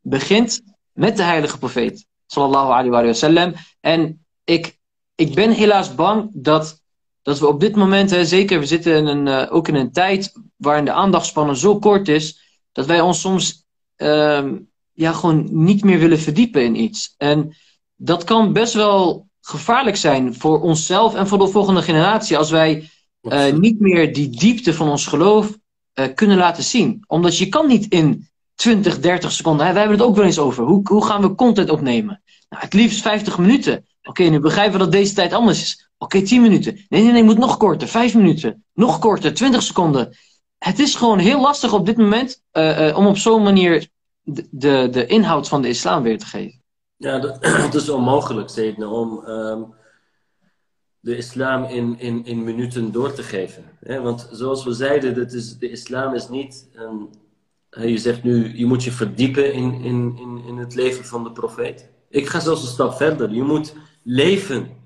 begint met de heilige profeet, sallallahu alayhi wa sallam. En ik, ik ben helaas bang dat, dat we op dit moment, hè, zeker we zitten in een, uh, ook in een tijd waarin de aandachtspannen zo kort is, dat wij ons soms uh, ja, gewoon niet meer willen verdiepen in iets. En dat kan best wel gevaarlijk zijn voor onszelf en voor de volgende generatie als wij uh, niet meer die diepte van ons geloof uh, kunnen laten zien. Omdat je kan niet in 20, 30 seconden, hè, wij hebben het ook wel eens over, hoe, hoe gaan we content opnemen? Nou, het liefst 50 minuten. Oké, nu begrijpen we dat deze tijd anders is. Oké, okay, 10 minuten. Nee, nee, nee, moet nog korter. 5 minuten. Nog korter, 20 seconden. Het is gewoon heel lastig op dit moment uh, om op zo'n manier de, de, inhoud van de islam weer te geven. Ja, dat, dat is onmogelijk, Zedne, om um, de islam in, in, in minuten door te geven. Hè? Want zoals we zeiden, is, de islam is niet... Je zegt nu, je moet je verdiepen in, in, in, in het leven van de profeet. Ik ga zelfs een stap verder. Je moet leven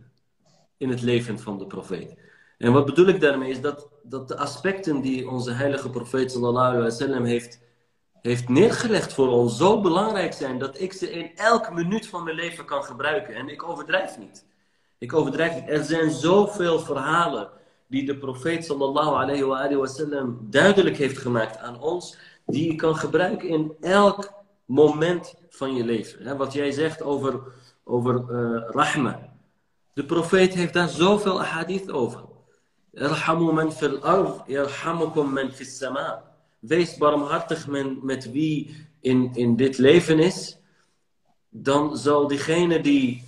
in het leven van de profeet. En wat bedoel ik daarmee is dat, dat de aspecten die onze heilige profeet sallallahu alaihi wasallam heeft heeft neergelegd voor ons zo belangrijk zijn dat ik ze in elke minuut van mijn leven kan gebruiken. En ik overdrijf niet. Ik overdrijf niet. Er zijn zoveel verhalen die de profeet sallallahu alayhi wa sallam duidelijk heeft gemaakt aan ons, die je kan gebruiken in elk moment van je leven. Wat jij zegt over, over uh, rahma. De profeet heeft daar zoveel hadith over. Irhamu man fil ard, yarhamukum man fis sama. Wees barmhartig met, met wie in, in dit leven is. Dan zal diegene die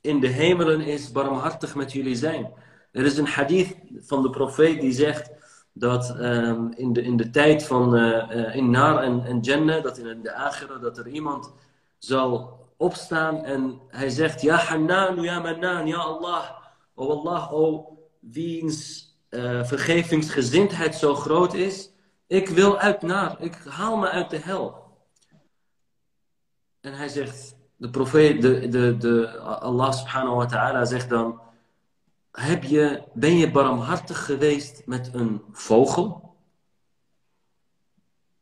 in de hemelen is barmhartig met jullie zijn. Er is een hadith van de profeet die zegt dat um, in, de, in de tijd van uh, in Nar en, en Jannah, dat in de Agira, dat er iemand zal opstaan en hij zegt, Ja Hannan, Ja Mannan, Ja Allah, O Allah, O wiens uh, vergevingsgezindheid zo groot is, ik wil uit naar, ik haal me uit de hel. En hij zegt, de profeet, de, de, de, Allah subhanahu wa ta'ala zegt dan, heb je, ben je barmhartig geweest met een vogel?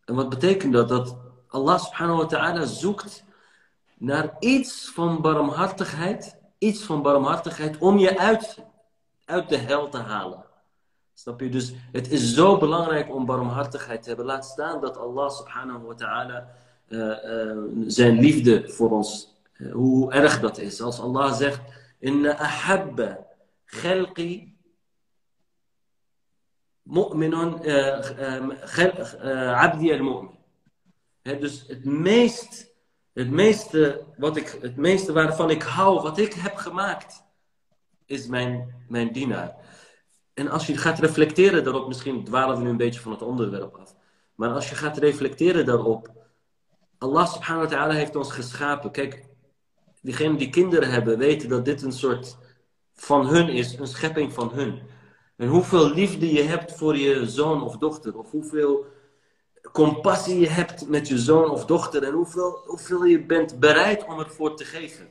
En wat betekent dat? Dat Allah subhanahu wa ta'ala zoekt naar iets van barmhartigheid, iets van barmhartigheid om je uit, uit de hel te halen. Snap je? Dus het is zo belangrijk om barmhartigheid te hebben. Laat staan dat Allah subhanahu wa ta'ala uh, uh, zijn liefde voor ons, uh, hoe erg dat is. Als Allah zegt, inna ahabba khalqi mu'minun abdi al-mu'min. Dus het meest, het meeste, wat ik, het meeste waarvan ik hou, wat ik heb gemaakt, is mijn, mijn dienaar. En als je gaat reflecteren daarop, misschien dwalen we nu een beetje van het onderwerp af. Maar als je gaat reflecteren daarop, Allah subhanahu wa ta'ala heeft ons geschapen. Kijk, diegenen die kinderen hebben, weten dat dit een soort van hun is, een schepping van hun. En hoeveel liefde je hebt voor je zoon of dochter, of hoeveel compassie je hebt met je zoon of dochter, en hoeveel, hoeveel je bent bereid om ervoor te geven.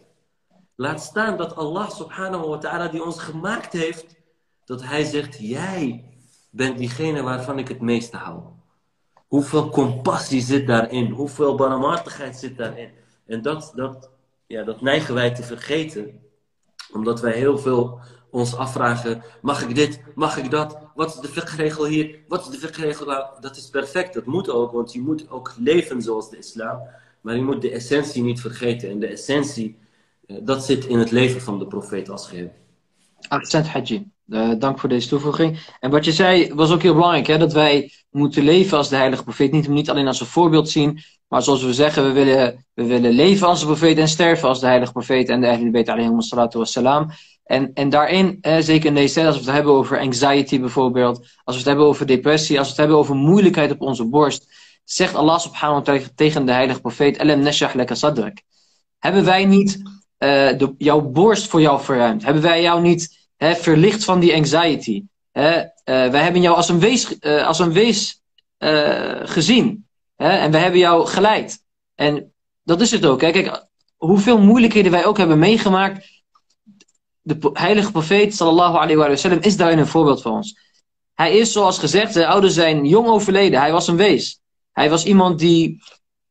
Laat staan dat Allah subhanahu wa ta'ala die ons gemaakt heeft, dat hij zegt, jij bent diegene waarvan ik het meeste hou. Hoeveel compassie zit daarin? Hoeveel barmhartigheid zit daarin? En dat, dat, ja, dat neigen wij te vergeten. Omdat wij heel veel ons afvragen, mag ik dit, mag ik dat? Wat is de fiqh hier? Wat is de fiqh Dat is perfect, dat moet ook, want je moet ook leven zoals de islam. Maar je moet de essentie niet vergeten. En de essentie, eh, dat zit in het leven van de profeet als geheel. Accent Haji. Uh, dank voor deze toevoeging. En wat je zei was ook heel belangrijk, hè, dat wij moeten leven als de heilige profeet. Niet, niet alleen als een voorbeeld zien, maar zoals we zeggen, we willen, we willen leven als de profeet en sterven als de heilige profeet en de Ahlul Bayt alayhi salatu wassalam. En, en daarin, eh, zeker in deze tijd, als we het hebben over anxiety bijvoorbeeld, als we het hebben over depressie, als we het hebben over moeilijkheid op onze borst, zegt Allah subhanahu wa ta'ala tegen de heilige profeet, Alam nashah sadrak. Hebben wij niet de, jouw borst voor jou verruimd? Hebben wij jou niet hè, verlicht van die anxiety? Hè? Uh, wij hebben jou als een wees, uh, als een wees gezien. Hè? En we hebben jou geleid. En dat is het ook. Kijk, hoeveel moeilijkheden wij ook hebben meegemaakt. De heilige profeet, sallallahu alayhi wa sallam, is daarin een voorbeeld van ons. Hij is, zoals gezegd, zijn ouders zijn jong overleden. Hij was een wees. Hij was iemand die,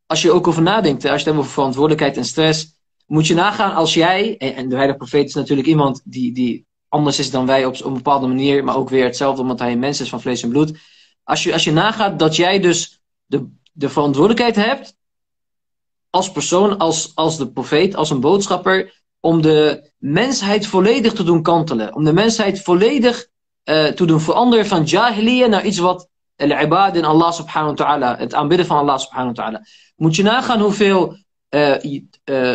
als je ook over nadenkt, als je het hebt over verantwoordelijkheid en stress, moet je nagaan als jij, en de heilige profeet is natuurlijk iemand die, die anders is dan wij op, op een bepaalde manier, maar ook weer hetzelfde omdat hij een mens is van vlees en bloed. Als je, als je nagaat dat jij dus de, de verantwoordelijkheid hebt, als persoon, als, als de profeet, als een boodschapper, om de mensheid volledig te doen kantelen. Om de mensheid volledig uh, te doen veranderen van jahiliya naar iets wat al-ibad in Allah subhanahu wa ta'ala, het aanbidden van Allah subhanahu wa ta'ala. Moet je nagaan hoeveel uh, uh,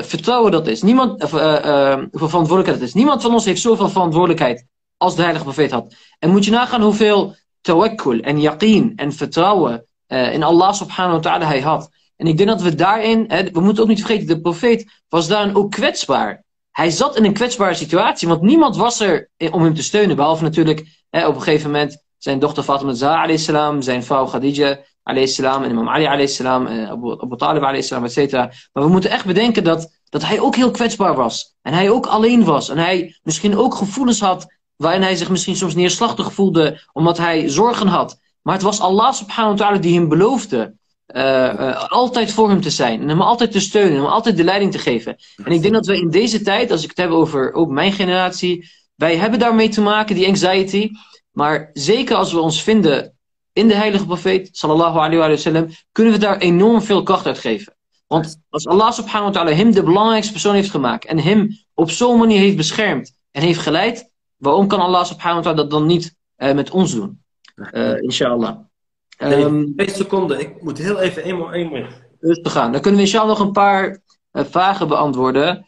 vertrouwen dat is. Niemand, hoeveel verantwoordelijkheid dat is. Niemand van ons heeft zoveel verantwoordelijkheid als de heilige profeet had. En moet je nagaan hoeveel tawakkul en yaqeen en vertrouwen in Allah subhanahu wa ta'ala hij had. En ik denk dat we daarin, hè, we moeten ook niet vergeten, de profeet was daarin ook kwetsbaar. Hij zat in een kwetsbare situatie, want niemand was er om hem te steunen. Behalve natuurlijk hè, op een gegeven moment zijn dochter Fatima Zahra salam, zijn vrouw Khadija salam, en imam Ali salam, Abu, Abu Talib et cetera. Maar we moeten echt bedenken dat, dat hij ook heel kwetsbaar was. En hij ook alleen was. En hij misschien ook gevoelens had waarin hij zich misschien soms neerslachtig voelde omdat hij zorgen had. Maar het was Allah subhanahu wa ta'ala die hem beloofde uh, uh, altijd voor hem te zijn. En hem altijd te steunen. Hem altijd de leiding te geven. En ik denk dat we in deze tijd, als ik het heb over ook mijn generatie. Wij hebben daarmee te maken, die anxiety. Maar zeker als we ons vinden in de heilige profeet, sallallahu alayhi wa sallam, kunnen we daar enorm veel kracht uit geven. Want als Allah subhanahu wa ta'ala hem de belangrijkste persoon heeft gemaakt en hem op zo'n manier heeft beschermd en heeft geleid, waarom kan Allah subhanahu wa ta'ala dat dan niet uh, met ons doen? Uh, inshallah. Nee, um, twee seconden, ik moet heel even eenmaal één Rustig gaan. Dan kunnen we inshallah nog een paar uh, vragen beantwoorden.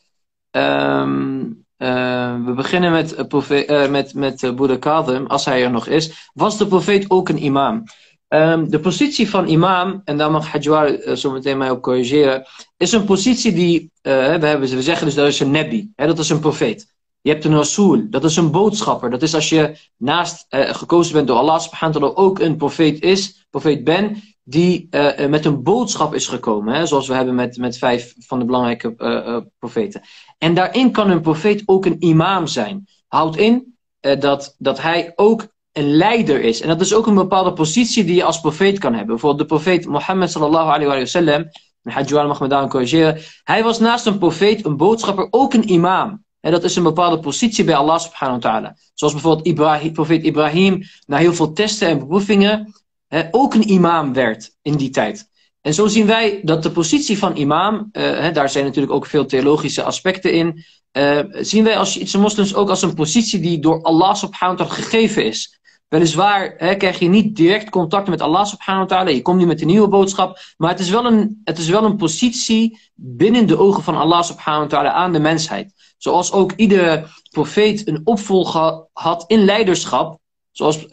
Um, uh, we beginnen met, uh, met, met Boeddha Kadem, als hij er nog is. Was de profeet ook een imam? Um, de positie van imam, en daar mag Hajwar zo meteen mij op corrigeren, is een positie die, we, hebben, we zeggen dus dat is een nebi, hè, dat is een profeet. Je hebt een rasool, dat is een boodschapper. Dat is als je naast gekozen bent door Allah subhanahu wa ta'ala ook een profeet is, profeet ben, die uh, met een boodschap is gekomen. Hè, zoals we hebben met, met vijf van de belangrijke uh, profeten. En daarin kan een profeet ook een imam zijn. Houdt in dat, dat hij ook een leider is. En dat is ook een bepaalde positie die je als profeet kan hebben. Bijvoorbeeld de profeet Mohammed sallallahu alayhi wa sallam. Hajjwal mag me daarin corrigeren. Hij was naast een profeet, een boodschapper, ook een imam. En dat is een bepaalde positie bij Allah subhanahu wa ta'ala. Zoals bijvoorbeeld Ibrahim, profeet Ibrahim, na heel veel testen en beproevingen, ook een imam werd in die tijd. En zo zien wij dat de positie van imam, uh, daar zijn natuurlijk ook veel theologische aspecten in, uh, zien wij als iets moslims ook als een positie die door Allah subhanahu wa ta'ala gegeven is. Weliswaar hè, krijg je niet direct contact met Allah subhanahu wa ta'ala, je komt niet met een nieuwe boodschap, maar het is, wel een, het is wel een positie binnen de ogen van Allah subhanahu wa ta'ala aan de mensheid. Zoals ook iedere profeet een opvolger had in leiderschap, Zoals uh,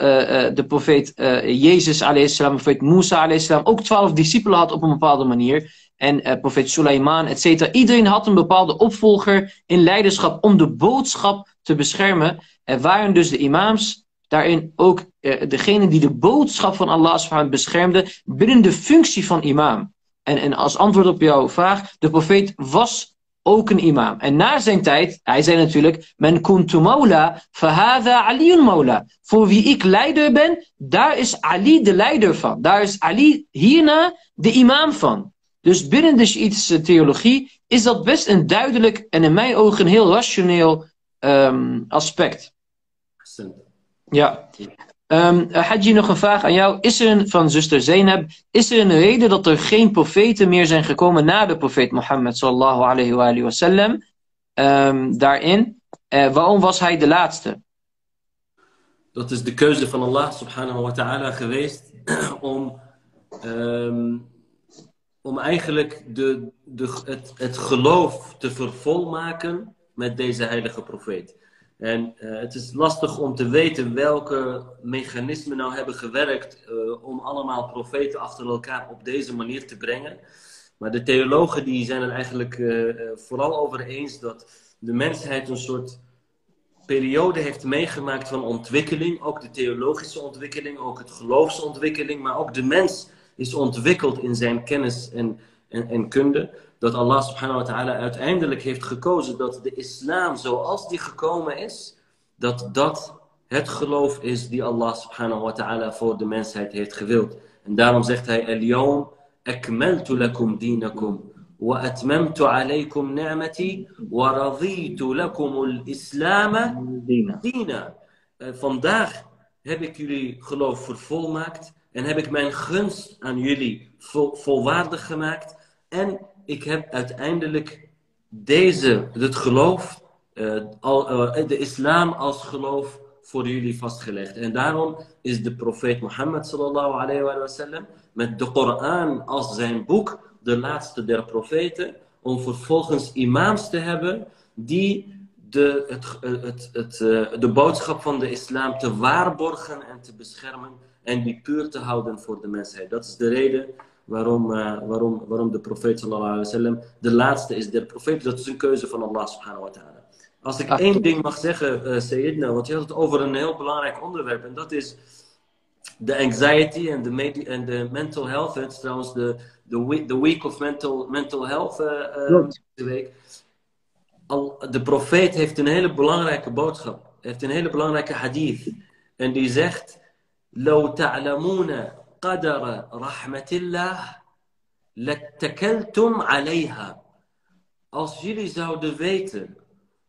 de profeet uh, Jezus, salam, profeet Musa, salam, ook twaalf discipelen had op een bepaalde manier. En profeet Suleiman, et cetera. Iedereen had een bepaalde opvolger in leiderschap om de boodschap te beschermen. Er waren dus de imams daarin ook degene die de boodschap van Allah beschermde binnen de functie van imam. En, en als antwoord op jouw vraag, de profeet was ook een imam. En na zijn tijd, hij zei natuurlijk, men kuntu maula, fahada Aliun maula. Voor wie ik leider ben, daar is Ali de leider van. Daar is Ali hierna de imam van. Dus binnen de Shiïtische theologie is dat best een duidelijk en in mijn ogen een heel rationeel um, aspect. Ja. Um, Hadji, nog een vraag aan jou. Is er een, van zuster Zainab, is er een reden dat er geen profeten meer zijn gekomen na de profeet Mohammed sallallahu alayhi wa, sallam? Um, daarin. Uh, waarom was hij de laatste? dat is de keuze van Allah subhanahu wa ta'ala geweest om, ehm, om eigenlijk de, de, het, het geloof te vervolmaken met deze heilige profeet. En uh, het is lastig om te weten welke mechanismen nou hebben gewerkt uh, om allemaal profeten achter elkaar op deze manier te brengen. Maar de theologen die zijn er eigenlijk uh, vooral over eens dat de mensheid een soort periode heeft meegemaakt van ontwikkeling. Ook de theologische ontwikkeling, ook het geloofsontwikkeling, maar ook de mens is ontwikkeld in zijn kennis en, en, kunde, dat Allah subhanahu wa ta'ala uiteindelijk heeft gekozen dat de islam zoals die gekomen is, dat dat het geloof is die Allah subhanahu wa ta'ala voor de mensheid heeft gewild. En daarom zegt hij, Al-Yawm akmaltu lakum dinakum wa atmamtu alaykum ni'mati wa raditu lakum al-islam dina. Eh, vandaag heb ik jullie geloof vervolmaakt en heb ik mijn gunst aan jullie vol volwaardig gemaakt en ik heb uiteindelijk deze, het geloof, uh, de islam als geloof voor jullie vastgelegd. En daarom is de profeet Mohammed sallallahu alayhi wa sallam met de Koran als zijn boek de laatste der profeten, om vervolgens imams te hebben die de, het, het, het, eh, de boodschap van de islam te waarborgen en te beschermen en die puur te houden voor de mensheid. Dat is de reden waarom, uh, waarom, waarom de profeet sallallahu alaihi wasallam de laatste is der profeten. Dat is een keuze van Allah subhanahu wa ta'ala. Als ik één ding mag zeggen, uh, Sayyidina, want je had het over een heel belangrijk onderwerp en dat is de anxiety en de, en de mental health. Het is trouwens de, de week, the week of mental, mental health uh, week. Al, de profeet heeft een hele belangrijke boodschap. heeft een hele belangrijke hadith. En die zegt... لو تعلمون قدر رحمة الله لاتكلتم عليها. Als jullie zouden weten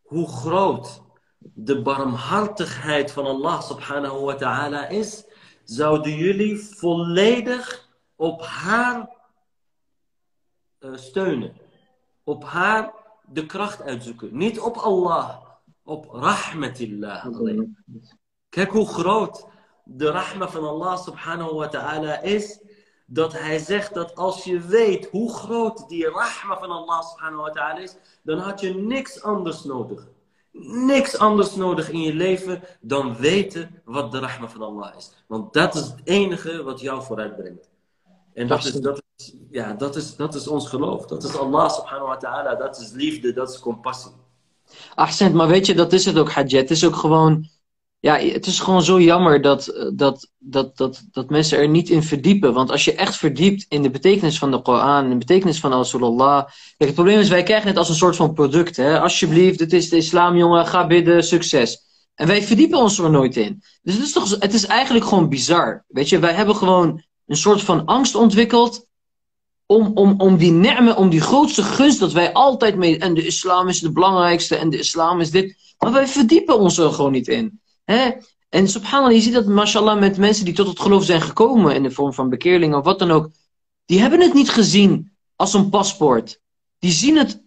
hoe groot de barmhartigheid van Allah subhanahu wa ta'ala is, zouden jullie volledig op haar uh, steunen. Op haar de kracht uitzoeken. Niet op Allah, op rahmatillah. Kijk hoe groot de rahma van Allah subhanahu wa ta'ala is. Dat hij zegt dat als je weet hoe groot die rahma van Allah subhanahu wa ta'ala is, dan had je niks anders nodig. Niks anders nodig in je leven dan weten wat de rahma van Allah is. Want dat is het enige wat jou vooruit brengt. En dat is, dat, is, ja, dat, is, dat is ons geloof. Dat is Allah subhanahu wa ta'ala. Dat is liefde, dat is compassie. Accent, maar weet je, dat is het ook, Hajj. Het is ook gewoon. Ja, het is gewoon zo jammer dat, dat, dat, dat, dat mensen er niet in verdiepen. Want als je echt verdiept in de betekenis van de Koran, in de betekenis van Rasulullah. Kijk, het probleem is, wij krijgen het als een soort van product. Hè? Alsjeblieft, het is de islam, jongen, ga bidden, succes. En wij verdiepen ons er nooit in. Dus het is, toch, het is eigenlijk gewoon bizar. Weet je, wij hebben gewoon een soort van angst ontwikkeld om, om, om die nermen, om die grootste gunst dat wij altijd mee. En de islam is de belangrijkste en de islam is dit. Maar wij verdiepen ons er gewoon niet in. Hè? En subhanallah, je ziet dat, mashallah, met mensen die tot het geloof zijn gekomen in de vorm van bekeerling of wat dan ook. Die hebben het niet gezien als een paspoort. Die zien het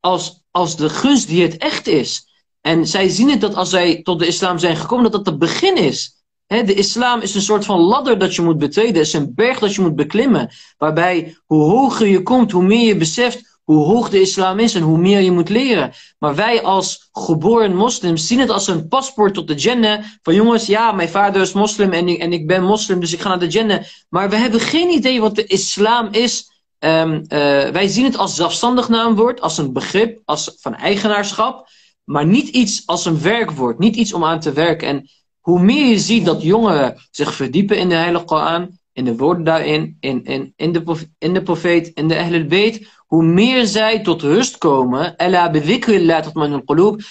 als, als de gunst die het echt is. En zij zien het dat als zij tot de islam zijn gekomen, dat dat het begin is de islam is een soort van ladder dat je moet betreden. Het is een berg dat je moet beklimmen. Waarbij hoe hoger je komt, hoe meer je beseft hoe hoog de islam is en hoe meer je moet leren. Maar wij als geboren moslims zien het als een paspoort tot de Jannah. Van jongens, ja, mijn vader is moslim en ik, en ik ben moslim, dus ik ga naar de Jannah. Maar we hebben geen idee wat de islam is. Um, wij zien het als zelfstandig naamwoord, als een begrip, als van eigenaarschap. Maar niet iets als een werkwoord, niet iets om aan te werken. En hoe meer je ziet dat jongeren zich verdiepen in de Heilige Koran, in de woorden daarin, in, in, in, de, in de profeet, in de Ahlul hoe meer zij tot rust komen,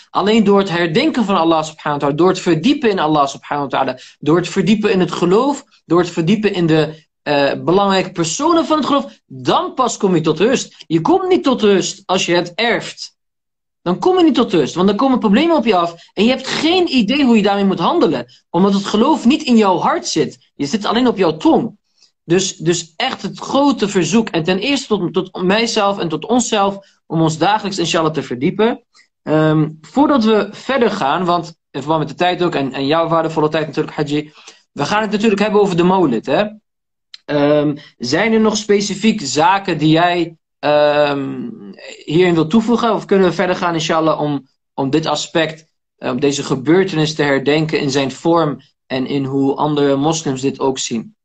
alleen door het herdenken van Allah subhanahu wa ta'ala, door het verdiepen in Allah subhanahu wa ta'ala, door het verdiepen in het geloof, door het verdiepen in de uh, belangrijke personen van het geloof, dan pas kom je tot rust. Je komt niet tot rust als je het erft. Dan kom je niet tot rust, want dan komen problemen op je af en je hebt geen idee hoe je daarmee moet handelen, omdat het geloof niet in jouw hart zit. Je zit alleen op jouw tong. Dus, dus echt het grote verzoek, en ten eerste tot, tot mijzelf en tot onszelf, om ons dagelijks inshallah te verdiepen. Ehm, voordat we verder gaan, want in verband met de tijd ook, en, en jouw waardevolle tijd natuurlijk, Haji. We gaan het natuurlijk hebben over de molen. Hè? Ehm, zijn er nog specifiek zaken die jij um, hierin wilt toevoegen? Of kunnen we verder gaan, inshallah, om, om dit aspect, om deze gebeurtenis te herdenken in zijn vorm en in hoe andere moslims dit ook zien?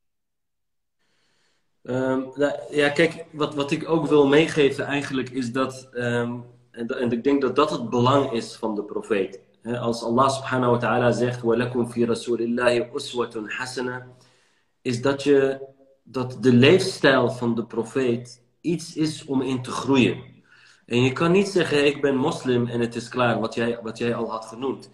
Um, ja, kijk, wat, wat ik ook wil meegeven eigenlijk is dat, um, en, en, ik denk dat dat het belang is van de profeet. He, als Allah subhanahu wa ta'ala zegt, وَلَكُمْ فِي رَسُولِ اللَّهِ أُسْوَةٌ حَسَنَةٌ is dat, je, dat de leefstijl van de profeet iets is om in te groeien. En je kan niet zeggen, ik ben moslim en het is klaar, wat jij, wat jij al had genoemd.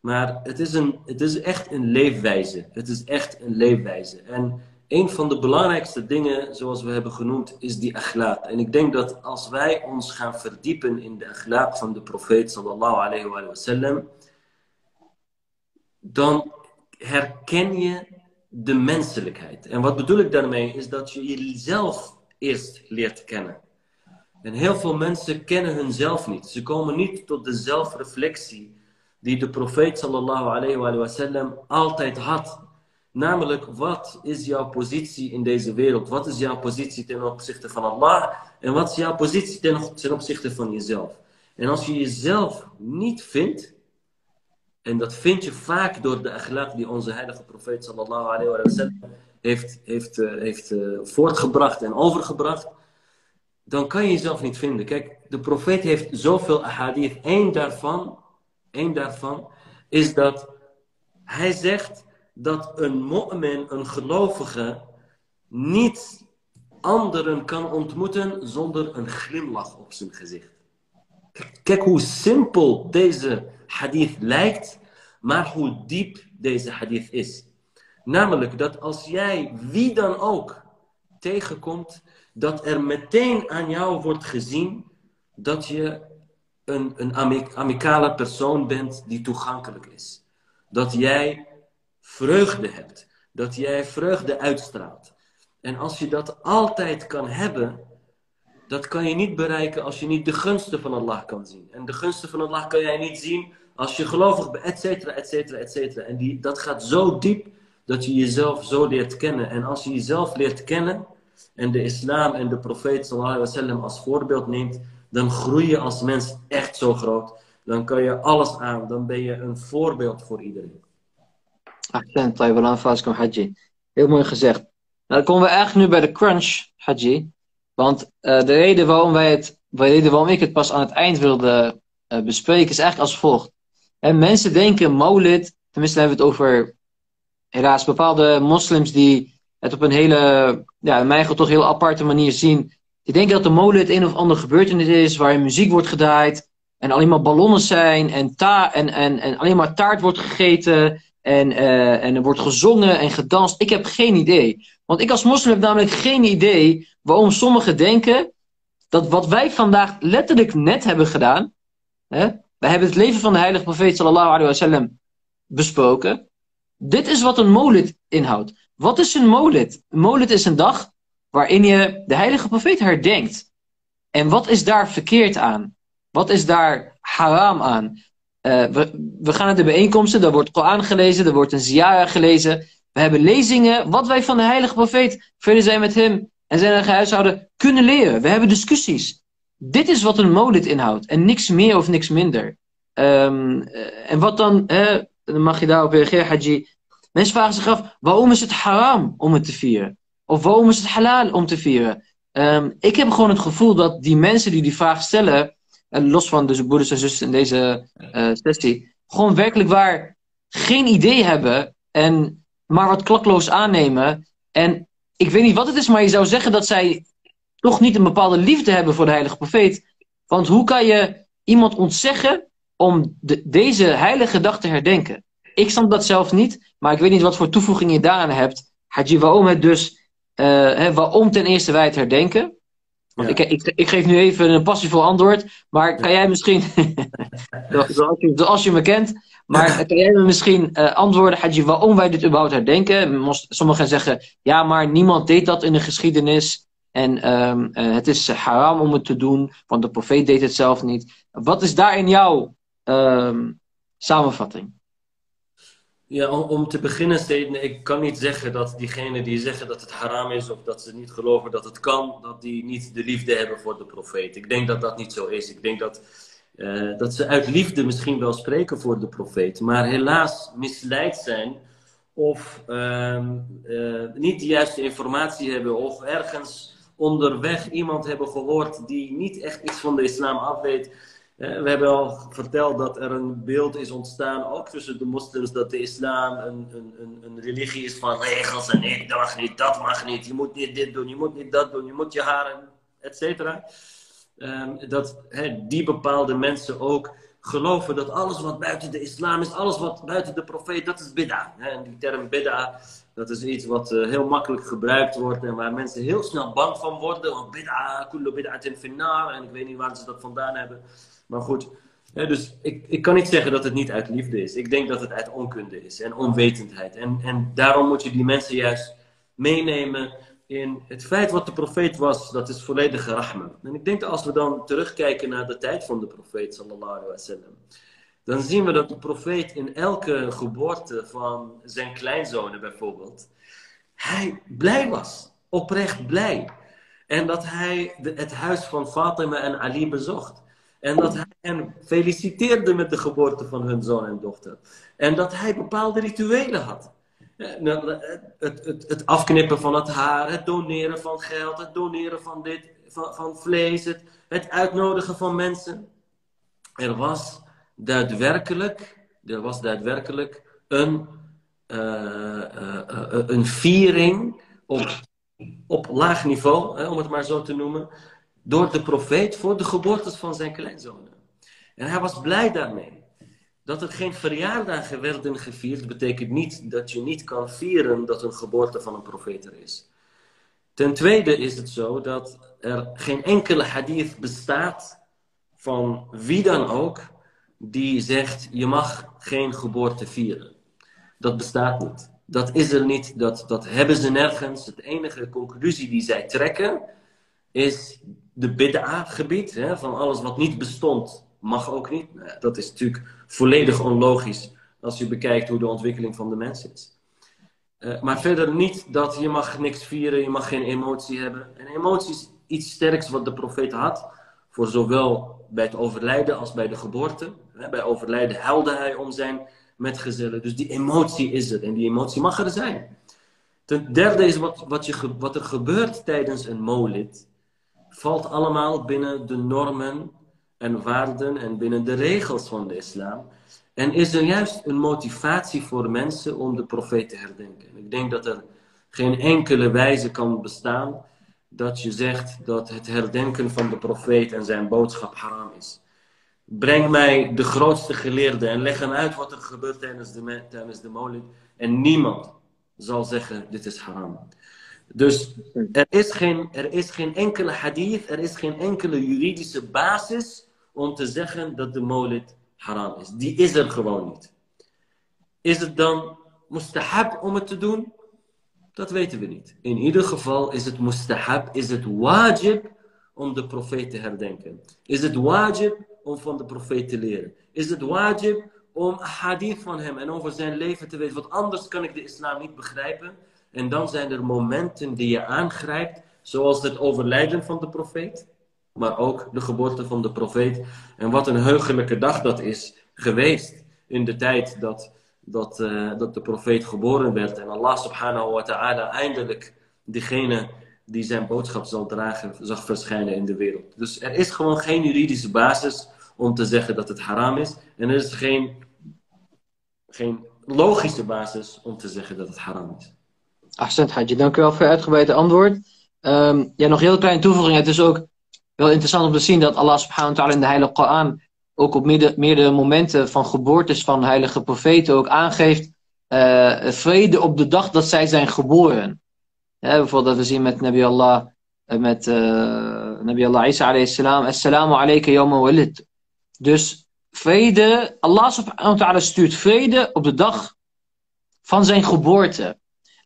Maar het is, een, het is echt een leefwijze. Het is echt een leefwijze. En een van de belangrijkste dingen, zoals we hebben genoemd, is die akhlaq. En ik denk dat als wij ons gaan verdiepen in de akhlaq van de profeet sallallahu alayhi wa sallam, dan herken je de menselijkheid. En wat bedoel ik daarmee? Is dat je jezelf eerst leert kennen. En heel veel mensen kennen hunzelf niet. Ze komen niet tot de zelfreflectie die de profeet sallallahu alayhi wa sallam altijd had. Namelijk, wat is jouw positie in deze wereld? Wat is jouw positie ten opzichte van Allah? En wat is jouw positie ten, opzichte van jezelf? En als je jezelf niet vindt, en dat vind je vaak door de akhlaq die onze heilige profeet sallallahu alayhi wa sallam heeft, heeft, uh, heeft uh, voortgebracht en overgebracht, dan kan je jezelf niet vinden. Kijk, de profeet heeft zoveel ahadith. Eén daarvan, één daarvan is dat hij zegt dat een mu'min, een gelovige, niet anderen kan ontmoeten zonder een glimlach op zijn gezicht. Kijk hoe simpel deze hadith lijkt, maar hoe diep deze hadith is. Namelijk dat als jij wie dan ook tegenkomt, dat er meteen aan jou wordt gezien dat je een, een amicale persoon bent die toegankelijk is. Dat jij vreugde hebt. Dat jij vreugde uitstraalt. En als je dat altijd kan hebben, dat kan je niet bereiken als je niet de gunsten van Allah kan zien. En de gunsten van Allah kan jij niet zien als je gelovig bent, et cetera, et cetera, et cetera. En die, dat gaat zo diep dat je jezelf zo leert kennen. En als je jezelf leert kennen en de islam en de profeet sallallahu als voorbeeld neemt, dan groei je als mens echt zo groot. Dan kan je alles aan. Dan ben je een voorbeeld voor iedereen. Accent, Taiwan Fascom Haji. Heel mooi gezegd. Nou, dan komen we eigenlijk nu bij de crunch, Haji. Want uh, de reden waarom wij het, de reden waarom ik het pas aan het eind wilde uh, bespreken, is eigenlijk als volgt. En mensen denken Maulid, tenminste hebben we het over helaas bepaalde moslims die het op een hele, ja, in toch heel aparte manier zien. Die denken dat de Maulid een of andere gebeurtenis is waarin muziek wordt gedraaid en alleen maar ballonnen zijn en, ta en, en, en alleen maar taart wordt gegeten en, uh, en er wordt gezongen en gedanst. Ik heb geen idee. Want ik als moslim heb namelijk geen idee waarom sommigen denken dat wat wij vandaag letterlijk net hebben gedaan. Hè, wij hebben het leven van de heilige profeet sallallahu alayhi wasallam besproken. Dit is wat een molid inhoudt. Wat is een molid? Een molid is een dag waarin je de heilige profeet herdenkt. En wat is daar verkeerd aan? Wat is daar haram aan? Uh, we, gaan naar de bijeenkomsten, daar wordt Koran gelezen, er wordt een ziyara gelezen. We hebben lezingen, wat wij van de heilige profeet, verder zijn met hem en zijn eigen huishouden, kunnen leren. We hebben discussies. Dit is wat een molid inhoudt en niks meer of niks minder. Um, en wat dan, dan mag je daarop reageren, Haji. Mensen vragen zich af, waarom is het haram om het te vieren? Of waarom is het halal om te vieren? Um, ik heb gewoon het gevoel dat die mensen die die vraag stellen, en los van de broeders en zussen in deze uh, sessie, gewoon werkelijk waar geen idee hebben en maar wat klakloos aannemen. En ik weet niet wat het is, maar je zou zeggen dat zij toch niet een bepaalde liefde hebben voor de heilige profeet. Want hoe kan je iemand ontzeggen om de, deze heilige dag te herdenken? Ik snap dat zelf niet, maar ik weet niet wat voor toevoeging je daaraan hebt. Haji, waarom het dus, uh, hè, waarom ten eerste wij het herdenken? Want ik, ik, ik, geef nu even een passievol antwoord, maar kan jij misschien, zoals, je, me kent, maar kan jij me misschien uh, antwoorden, Haji, waarom wij dit überhaupt herdenken? Sommigen zeggen, ja, maar niemand deed dat in de geschiedenis. En ehm, eh, het is haram om het te doen, want de profeet deed het zelf niet. Wat is daarin jouw ehm, samenvatting? Ja, om, om te beginnen, Steden, ik kan niet zeggen dat diegenen die zeggen dat het haram is of dat ze niet geloven dat het kan, dat die niet de liefde hebben voor de profeet. Ik denk dat dat niet zo is. Ik denk dat, uh, dat ze uit liefde misschien wel spreken voor de profeet, maar helaas misleid zijn of uh, uh, niet de juiste informatie hebben of ergens onderweg iemand hebben gehoord die niet echt iets van de islam afweet. Uh, we hebben al verteld dat er een beeld is ontstaan, ook tussen de moslims, dat de islam een, een, een, religie is van regels en nee, dat mag niet, dat mag niet, je moet niet dit doen, je moet niet dat doen, je moet je haren, et cetera. Um, dat die bepaalde mensen ook geloven dat alles wat buiten de islam is, alles wat buiten de profeet, dat is bid'a. En die term bid'a, dat is iets wat uh, heel makkelijk gebruikt wordt en waar mensen heel snel bang van worden. Want bid'a, kullu bid'atin finnar. En ik weet niet waar ze dat vandaan hebben. Maar goed, hè, dus ik, ik kan niet zeggen dat het niet uit liefde is. Ik denk dat het uit onkunde is en onwetendheid. En, en daarom moet je die mensen juist meenemen in het feit wat de profeet was, dat is volledige rahma. En ik denk dat als we dan terugkijken naar de tijd van de profeet, sallallahu alaihi wasallam, dan zien we dat de profeet in elke geboorte van zijn kleinzonen bijvoorbeeld, hij blij was, oprecht blij. En dat hij het huis van Fatima en Ali bezocht. En dat hij hen feliciteerde met de geboorte van hun zoon en dochter. En dat hij bepaalde rituelen had. Nou, het, het, het, afknippen van het haar, het doneren van geld, het doneren van dit, van, van vlees, het, uitnodigen van mensen. Er was daadwerkelijk, er was daadwerkelijk een, uh, uh, uh, een viering op, op laag niveau, hè, om het maar zo te noemen, door de profeet voor de geboortes van zijn kleinzonen. En hij was blij daarmee. Dat er geen verjaardagen werden gevierd, betekent niet dat je niet kan vieren dat een geboorte van een profeet er is. Ten tweede is het zo dat er geen enkele hadith bestaat van wie dan ook die zegt je mag geen geboorte vieren. Dat bestaat niet. Dat is er niet, dat, dat hebben ze nergens. De enige conclusie die zij trekken is de bid'a-gebied, van alles wat niet bestond mag ook niet. Nou dat is natuurlijk volledig onlogisch als je bekijkt hoe de ontwikkeling van de mens is. Uh, maar verder niet dat je mag niks vieren, je mag geen emotie hebben. En emotie is iets sterks wat de profeet had, voor zowel bij het overlijden als bij de geboorte. Bij overlijden huilde hij om zijn metgezellen. Dus die emotie is er en die emotie mag er zijn. Ten derde is wat, wat, je, wat er gebeurt tijdens een molid, valt allemaal binnen de normen en waarden en binnen de regels van de islam. En is er juist een motivatie voor mensen om de profeet te herdenken. Ik denk dat er geen enkele wijze kan bestaan dat je zegt dat het herdenken van de profeet en zijn boodschap haram is. Breng mij de grootste geleerde en leg hem uit wat er gebeurt tijdens de, tijdens de. En niemand zal zeggen, dit is haram. Dus er is, geen, er is geen enkele hadith, er is geen enkele juridische basis om te zeggen dat de molid haram is. Die is er gewoon niet. Is het dan mustahab om het te doen? Dat weten we niet. In ieder geval is het mustahab, is het wajib om de profeet te herdenken. Is het wajib om van de profeet te leren. Is het wajib om hadith van hem en over zijn leven te weten. Want anders kan ik de islam niet begrijpen. En dan zijn er momenten die je aangrijpt, zoals het overlijden van de profeet maar ook de geboorte van de profeet. En wat een heugelijke dag dat is geweest in de tijd dat, dat, uh, dat de profeet geboren werd. En Allah subhanahu wa ta'ala eindelijk diegene die zijn boodschap zal dragen, zag verschijnen in de wereld. Dus er is gewoon geen juridische basis om te zeggen dat het haram is. En er is geen, geen logische basis om te zeggen dat het haram is. Hadji, dank u wel voor het uitgebreide antwoord. Um, ja, nog heel kleine toevoeging. Het is ook wel interessant om te zien dat Allah subhanahu wa ta'ala in de Heilige Koran ook op meerdere momenten van geboortes van heilige profeten ook aangeeft uh, vrede op de dag dat zij zijn geboren. bijvoorbeeld dat we zien met Nabi Allah, uh, met uh, Nabi Allah Isa alayhi salam, Assalamu alayka yawma walid. Dus vrede, Allah subhanahu wa ta'ala stuurt vrede op de dag van zijn geboorte.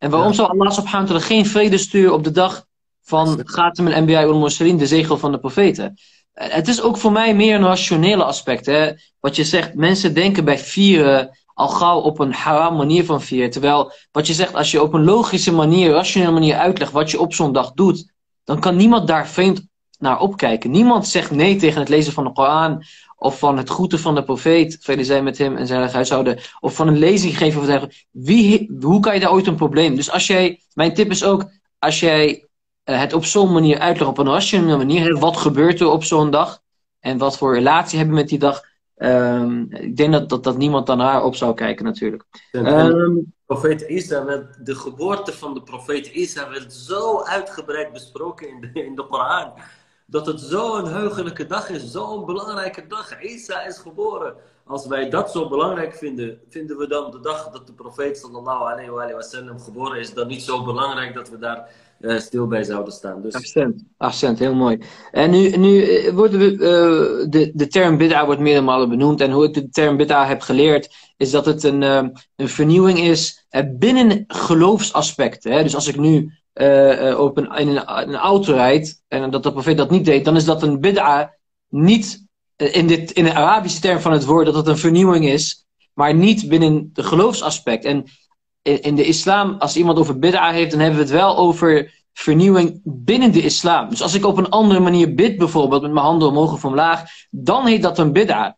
En waarom ja. zou Allah subhanahu wa ta'ala geen vrede sturen op de dag van Gatem en MBI ul Mursalin, de zegel van de profeten. Het is ook voor mij meer een rationele aspect. Hè? Wat je zegt, mensen denken bij vieren al gauw op een haram manier van vieren. Terwijl wat je zegt, als je op een logische manier, rationele manier uitlegt wat je op zo'n dag doet, dan kan niemand daar vreemd naar opkijken. Niemand zegt nee tegen het lezen van de Koran of van het groeten van de profeet, vrede zijn met hem en zijn huishouden, of van een lezing geven. Of zeggen, wie, hoe kan je daar ooit een probleem? Dus als jij, mijn tip is ook, als jij uh, het op zo'n manier uitlegt, op een rationele manier, wat gebeurt er op zo'n dag? En wat voor relatie hebben we met die dag? Um, ik denk dat, dat, dat niemand dan naar op zou kijken natuurlijk. Um, profeet Isa, werd, de geboorte van de profeet Isa werd zo uitgebreid besproken in de, in de Koran dat het zo'n heugelijke dag is, zo'n belangrijke dag. Isa is geboren. Als wij dat zo belangrijk vinden, vinden we dan de dag dat de profeet sallallahu alayhi wa sallam geboren is, dan niet zo belangrijk dat we daar uh, stil bij zouden staan. Dus... Accent, accent, heel mooi. En nu, nu eh, worden we, uh, de, de term bid'a wordt meerdere malen benoemd. En hoe ik de term bid'a heb geleerd, is dat het een, een vernieuwing is binnen geloofsaspecten. Hè? Dus als ik nu uh, op een, in een, een, auto rijdt en dat de profeet dat niet deed, dan is dat een bid'a niet in, dit, in de Arabische term van het woord dat het een vernieuwing is, maar niet binnen de geloofsaspect. En in, in de islam, als iemand over bid'a heeft, dan hebben we het wel over vernieuwing binnen de islam. Dus als ik op een andere manier bid, bijvoorbeeld met mijn handen omhoog of omlaag, dan heet dat een bid'a.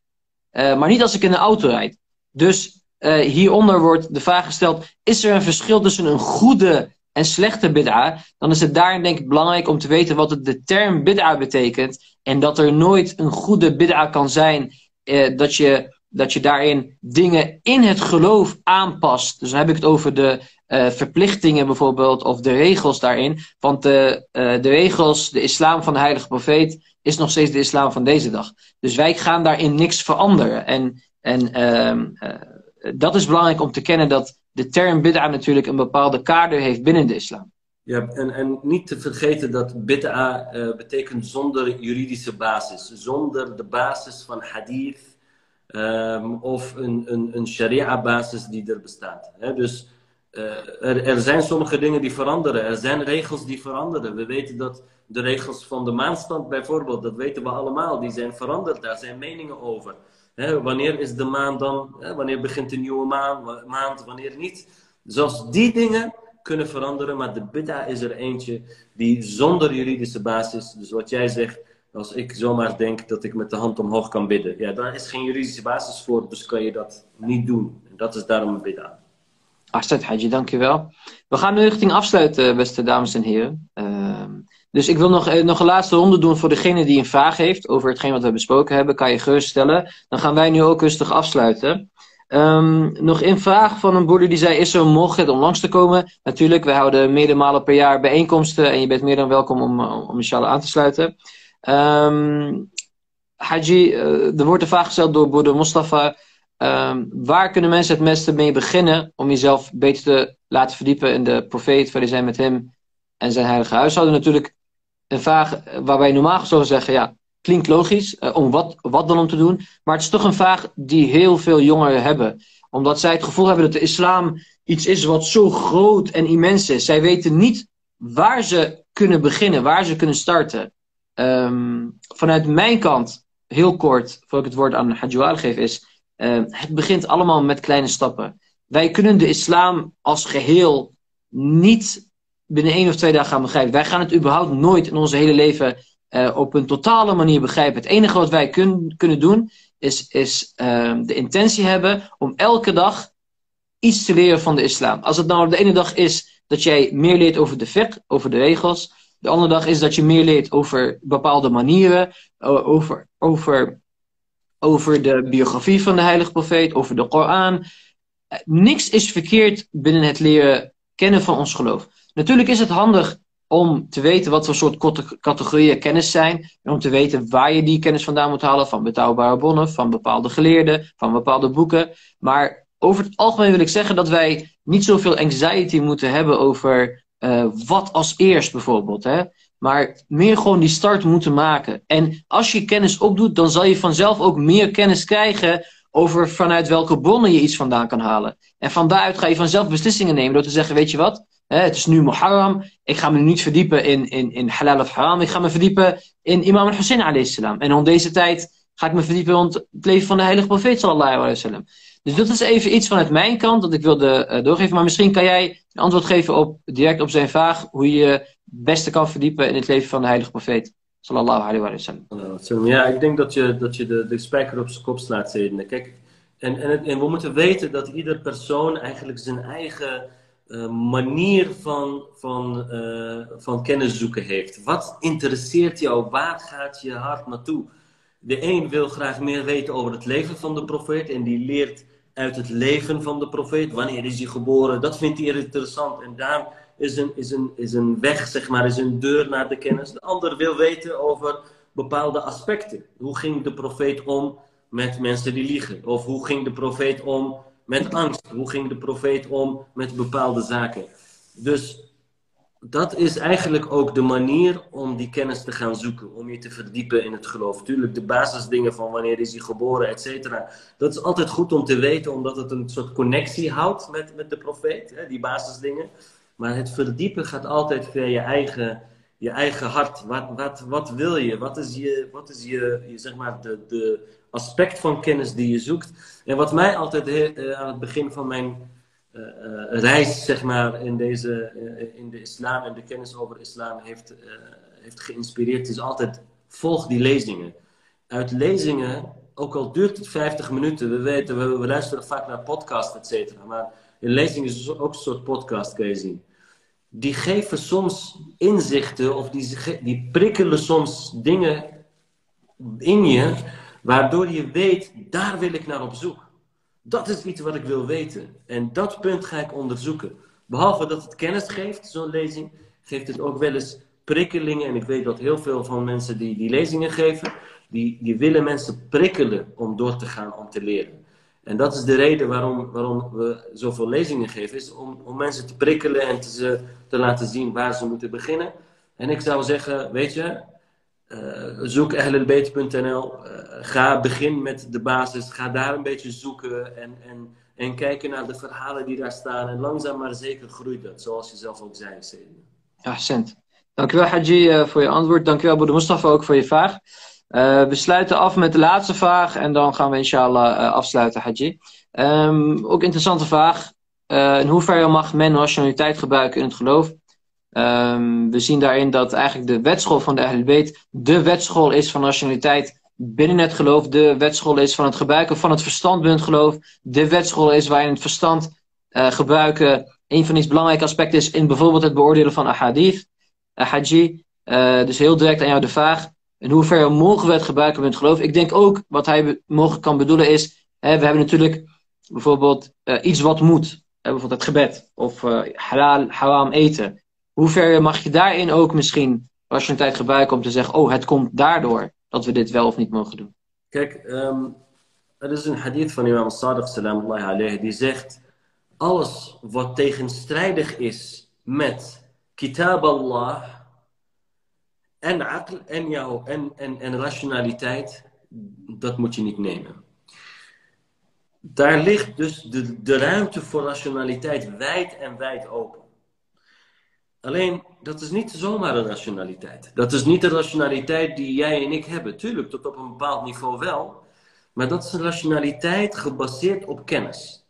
Maar niet als ik in een auto rijd. Dus hieronder wordt de vraag gesteld: is er een verschil tussen een goede en slechte bid'a, dan is het daarin denk ik belangrijk om te weten wat de term bid'a betekent. En dat er nooit een goede bid'a kan zijn eh, dat, je, dat je daarin dingen in het geloof aanpast. Dus dan heb ik het over de uh, verplichtingen bijvoorbeeld, of de regels daarin. Want de, uh, de regels, de islam van de heilige profeet, is nog steeds de islam van deze dag. Dus wij gaan daarin niks veranderen. En, en uh, dat is belangrijk om te kennen dat de term bid'a natuurlijk een bepaalde kader heeft binnen de islam. Ja, en, en niet te vergeten dat bid'a uh, betekent zonder juridische basis. Zonder de basis van hadith um, of een, een, een sharia-basis die er bestaat. Dus uh, er, er zijn sommige dingen die veranderen. Er zijn regels die veranderen. We weten dat de regels van de maanstand bijvoorbeeld, dat weten we allemaal, die zijn veranderd. Daar zijn meningen over wanneer is de maan dan? wanneer begint de nieuwe maan, maand, wanneer niet? Zelfs die dingen kunnen veranderen, maar de bid'a is er eentje die zonder juridische basis, dus wat jij zegt, als ik zomaar denk dat ik met de hand omhoog kan bidden, ja, daar is geen juridische basis voor, dus kan je dat niet doen. En dat is daarom een bid'a. Ahsad Haji, dankjewel. We gaan nu richting afsluiten, beste dames en heren. Uh, dus ik wil nog, eh, nog een laatste ronde doen voor degene die een vraag heeft over hetgeen wat we besproken hebben. Kan je gerust stellen. Dan gaan wij nu ook rustig afsluiten. Um, nog een vraag van een broeder die zei: Is er een mogelijkheid om langs te komen? Natuurlijk, we houden meerdere malen per jaar bijeenkomsten. En je bent meer dan welkom om, eh, om inshallah aan te sluiten. Um, Haji, uh, er wordt een vraag gesteld door broeder Mustafa. Um, waar kunnen mensen het beste mee beginnen om jezelf beter te laten verdiepen in de profeet, waar zijn met hem en zijn heilige huishouden? Natuurlijk een vraag waarbij je normaal zou zeggen, ja, klinkt logisch, uh, om wat, wat dan om te doen. Maar het is toch een vraag die heel veel jongeren hebben. Omdat zij het gevoel hebben dat de islam iets is wat zo groot en immens is. Zij weten niet waar ze kunnen beginnen, waar ze kunnen starten. Um, vanuit mijn kant, heel kort, voor ik het woord aan Hajjoual geef, is... Uh, het begint allemaal met kleine stappen. Wij kunnen de islam als geheel niet binnen één of twee dagen gaan begrijpen. Wij gaan het überhaupt nooit in onze hele leven uh, op een totale manier begrijpen. Het enige wat wij kun, kunnen doen, is, is uh, de intentie hebben om elke dag iets te leren van de islam. Als het nou de ene dag is dat jij meer leert over de fiqh, over de regels. De andere dag is dat je meer leert over bepaalde manieren, over, over, over de biografie van de heilige profeet, over de Koran. Niks is verkeerd binnen het leren kennen van ons geloof. Natuurlijk is het handig om te weten wat voor soort categorieën kennis zijn. En om te weten waar je die kennis vandaan moet halen. Van betrouwbare bronnen, van bepaalde geleerden, van bepaalde boeken. Maar over het algemeen wil ik zeggen dat wij niet zoveel anxiety moeten hebben over uh, wat als eerst bijvoorbeeld. Hè? Maar meer gewoon die start moeten maken. En als je kennis opdoet, dan zal je vanzelf ook meer kennis krijgen over vanuit welke bronnen je iets vandaan kan halen. En van daaruit ga je vanzelf beslissingen nemen door te zeggen, weet je wat, het is nu Muharram. Ik ga me niet verdiepen in, in, in halal of haram. Ik ga me verdiepen in Imam al-Hussein alayhi En rond deze tijd ga ik me verdiepen rond het leven van de heilige profeet sallallahu alayhi wa sallam. Dus dat is even iets vanuit mijn kant dat ik wilde uh, doorgeven. Maar misschien kan jij een antwoord geven op, direct op zijn vraag. Hoe je het beste kan verdiepen in het leven van de heilige profeet. Sallallahu alayhi wa. Ja, ik denk dat je, dat je de, de spijker op zijn kop slaat, Zedende. Kijk, en, en, en we moeten weten dat ieder persoon eigenlijk zijn eigen uh, manier van, van, uh, van kennis zoeken heeft. Wat interesseert jou? Waar gaat je hart naartoe? De een wil graag meer weten over het leven van de profeet en die leert uit het leven van de profeet. Wanneer is hij geboren? Dat vindt hij interessant. En daar is een, is een, is een weg, zeg maar, is een deur naar de kennis. De ander wil weten over bepaalde aspecten. Hoe ging de profeet om met mensen die liegen? Of hoe ging de profeet om met angst? Hoe ging de profeet om met bepaalde zaken? Dus dat is eigenlijk ook de manier om die kennis te gaan zoeken, om je te verdiepen in het geloof. Tuurlijk, de basisdingen van wanneer is hij geboren, et cetera. Dat is altijd goed om te weten, omdat het een soort connectie houdt met, met de profeet, hè, die basisdingen. Maar het verdiepen gaat altijd via je eigen, je eigen hart. Wat, wat, wat wil je? Wat is je, wat is je, je zeg maar, de, de aspect van kennis die je zoekt? En wat mij altijd uh, aan het begin van mijn uh, reis, zeg maar, in, deze, in de islam en de kennis over islam heeft, heeft geïnspireerd, is altijd volg die lezingen. Uit lezingen, ook al duurt het 50 minuten, we weten, we, luisteren vaak naar podcasts, et cetera, maar in lezingen is ook een soort podcast, kun je zien die geven soms inzichten of die, die prikkelen soms dingen in je, waardoor je weet, daar wil ik naar op zoek. Dat is iets wat ik wil weten. En dat punt ga ik onderzoeken. Behalve dat het kennis geeft, zo'n lezing, geeft het ook wel eens prikkelingen. En ik weet dat heel veel van mensen die die lezingen geven, die, die willen mensen prikkelen om door te gaan, om te leren. En dat is de reden waarom, waarom we zoveel lezingen geven, is om, om mensen te prikkelen en ze, te laten zien waar ze moeten beginnen. En ik zou zeggen, weet je, uh, zoek ahlelbeet.nl, uh, ga begin met de basis, ga daar een beetje zoeken en, en, en kijken naar de verhalen die daar staan. En langzaam maar zeker groeit dat, zoals je zelf ook zei, Seden. Ja, cent. Dankjewel Haji uh, voor je antwoord. Dankjewel Boede Mustafa ook voor je vraag. We sluiten af met de laatste vraag en dan gaan we inshallah afsluiten, Haji. Um, ook interessante vraag. In hoeverre mag men rationaliteit gebruiken in het geloof? Um, we zien daarin dat eigenlijk de wetschool van de Ahlul de wetschool is van rationaliteit binnen het geloof. De wetschool is van het gebruiken van het verstand binnen het geloof. De wetschool is waarin het verstand gebruiken een van die belangrijke aspecten is in bijvoorbeeld het beoordelen van ahadith, Haji. dus heel direct aan jou de vraag. In hoeverre mogen we het gebruiken met het geloof? Ik denk ook, wat hij mogelijk kan bedoelen is, hè, we hebben natuurlijk bijvoorbeeld uh, iets wat moet. Bijvoorbeeld het gebed of halal, haram eten. Hoe ver mag je daarin ook misschien rationaliteit gebruiken om te zeggen, oh, het komt daardoor dat we dit wel of niet mogen doen? Kijk, um, er is een hadith van imam Sadiq salam alayhi, die zegt, alles wat tegenstrijdig is met kitab Allah en aql en jou en, en, en rationaliteit, dat moet je niet nemen. Daar ligt dus de, de ruimte voor rationaliteit wijd en wijd open. Alleen, dat is niet zomaar een rationaliteit. Dat is niet de rationaliteit die jij en ik hebben. Tuurlijk, tot op een bepaald niveau wel. Maar dat is een rationaliteit gebaseerd op kennis.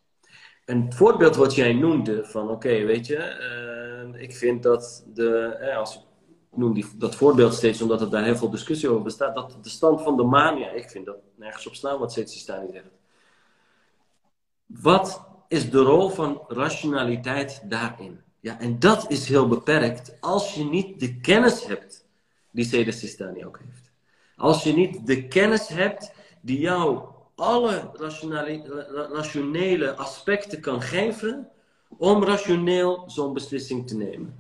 Een voorbeeld wat jij noemde van, oké, weet je, uh, ik vind dat de, eh, als noem die, dat voorbeeld steeds omdat er daar heel veel discussie over bestaat. Dat de stand van de maan, ja, ik vind dat nergens op staan wat steeds Sistani zegt. Wat is de rol van rationaliteit daarin? Ja, en dat is heel beperkt als je niet de kennis hebt die Sede Sistani ook heeft. Als je niet de kennis hebt die jou alle rationele aspecten kan geven om rationeel zo'n beslissing te nemen.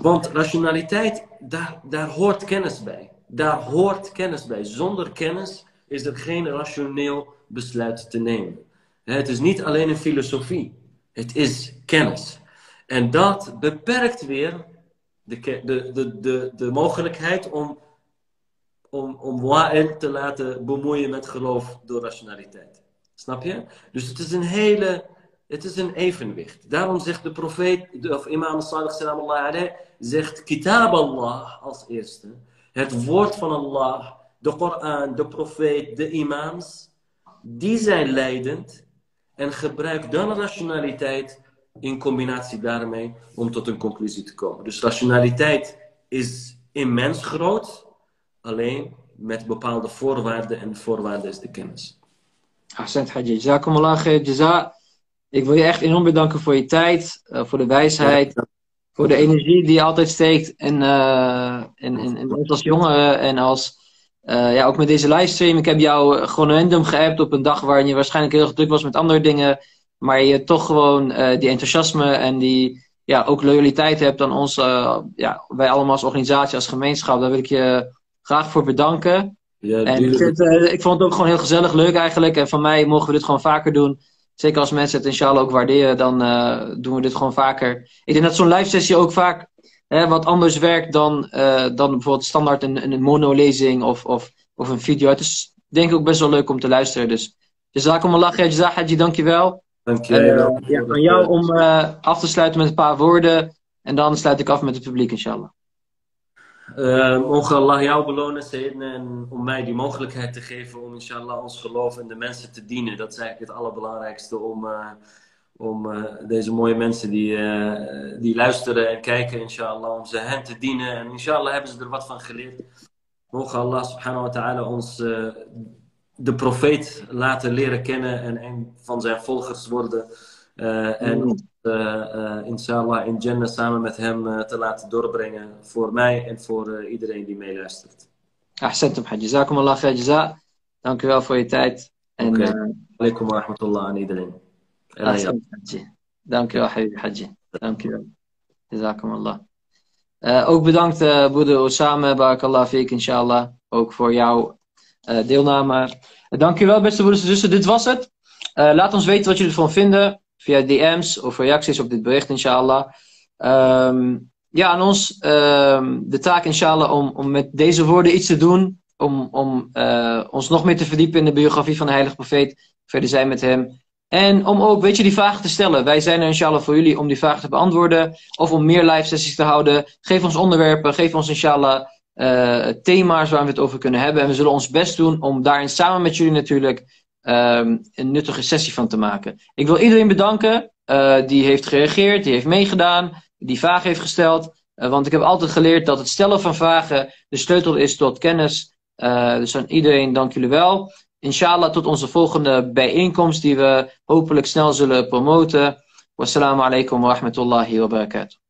Want rationaliteit, daar, daar hoort kennis bij. Daar hoort kennis bij. Zonder kennis is er geen rationeel besluit te nemen. Het is niet alleen een filosofie. Het is kennis. En dat beperkt weer de, de, de, de, de mogelijkheid om, om, om te laten bemoeien met geloof door rationaliteit. Snap je? Dus het is een hele Het is een evenwicht. Daarom zegt de profeet, of imam Sadiq salam Allah zegt kitab Allah als eerste. Het woord van Allah, de Koran, de profeet, de imams. Die zijn leidend. En gebruik dan rationaliteit in combinatie daarmee om tot een conclusie te komen. Dus rationaliteit is immens groot. Alleen met bepaalde voorwaarden. En de voorwaarde is de kennis. Ahsend Haji. Jazakumullah khair. Jaza. Ik wil je echt enorm bedanken voor je tijd, uh, voor de wijsheid, voor de energie die je altijd steekt in, uh, in ons als jongeren en als, uh, ja, ook met deze livestream. Ik heb jou gewoon random geappt op een dag waarin je waarschijnlijk heel druk was met andere dingen, maar je toch gewoon die enthousiasme en die, ja, ook loyaliteit hebt aan ons, ja, wij allemaal als organisatie, als gemeenschap. Daar wil ik je graag voor bedanken. Ja, en ik, vind, ik vond het ook gewoon heel gezellig, leuk eigenlijk. En van mij mogen we dit gewoon vaker doen. Zeker als mensen het inshallah ook waarderen, dan doen we dit gewoon vaker. Ik denk dat zo'n live sessie ook vaak hè, wat anders werkt dan, dan bijvoorbeeld standaard een, een mono-lezing of, of, of een video. Het is denk ik ook best wel leuk om te luisteren. Dus jazakumullah, jazahaji, dankjewel. Dank je wel. Uh, ja, aan jou om af te sluiten met een paar woorden. En dan sluit ik af met het publiek, inshallah. Uh, mogen Allah jou belonen, Sayyidin, en om mij die mogelijkheid te geven om inshallah ons geloof en de mensen te dienen. Dat is eigenlijk het allerbelangrijkste om, uh, om uh, deze mooie mensen die, die luisteren en kijken, inshallah, om ze hen te dienen. En inshallah hebben ze er wat van geleerd. Mogen Allah subhanahu wa ta'ala ons de profeet laten leren kennen en een van zijn volgers worden. en uh, inshallah in Jannah samen met hem uh, te laten doorbrengen. Voor mij en voor iedereen die meeluistert. Ahsantum. Jazakum Allah khair jaza. Dank u wel voor je tijd. En, okay. Alaikum wa rahmatullah aan iedereen. Dank u wel, Habibi hajj. Dank u wel. Jazakum Allah. Uh, ook bedankt, uh, broeder Osama, barakallah fiek, inshallah. Ook voor jouw uh, deelname. dank u wel, beste broeders en zussen. Dit was het. laat ons weten wat jullie ervan vinden via DM's of reacties op dit bericht, inshallah. Um, ja, aan ons um, de taak, inshallah, om, om met deze woorden iets te doen. Om, om ons nog meer te verdiepen in de biografie van de heilige profeet. Verder zijn met hem. En om ook, weet je, die vragen te stellen. Wij zijn er inshallah voor jullie om die vragen te beantwoorden. Of om meer live sessies te houden. Geef ons onderwerpen. Geef ons inshallah uh, thema's waar we het over kunnen hebben. En we zullen ons best doen om daarin samen met jullie natuurlijk um, een nuttige sessie van te maken. Ik wil iedereen bedanken uh, die heeft gereageerd, die heeft meegedaan, die vragen heeft gesteld. Uh, want ik heb altijd geleerd dat het stellen van vragen de sleutel is tot kennis. Dus aan iedereen dank jullie wel. Inshallah tot onze volgende bijeenkomst die we hopelijk snel zullen promoten. Wassalamu alaikum wa rahmatullahi wa barakatuh.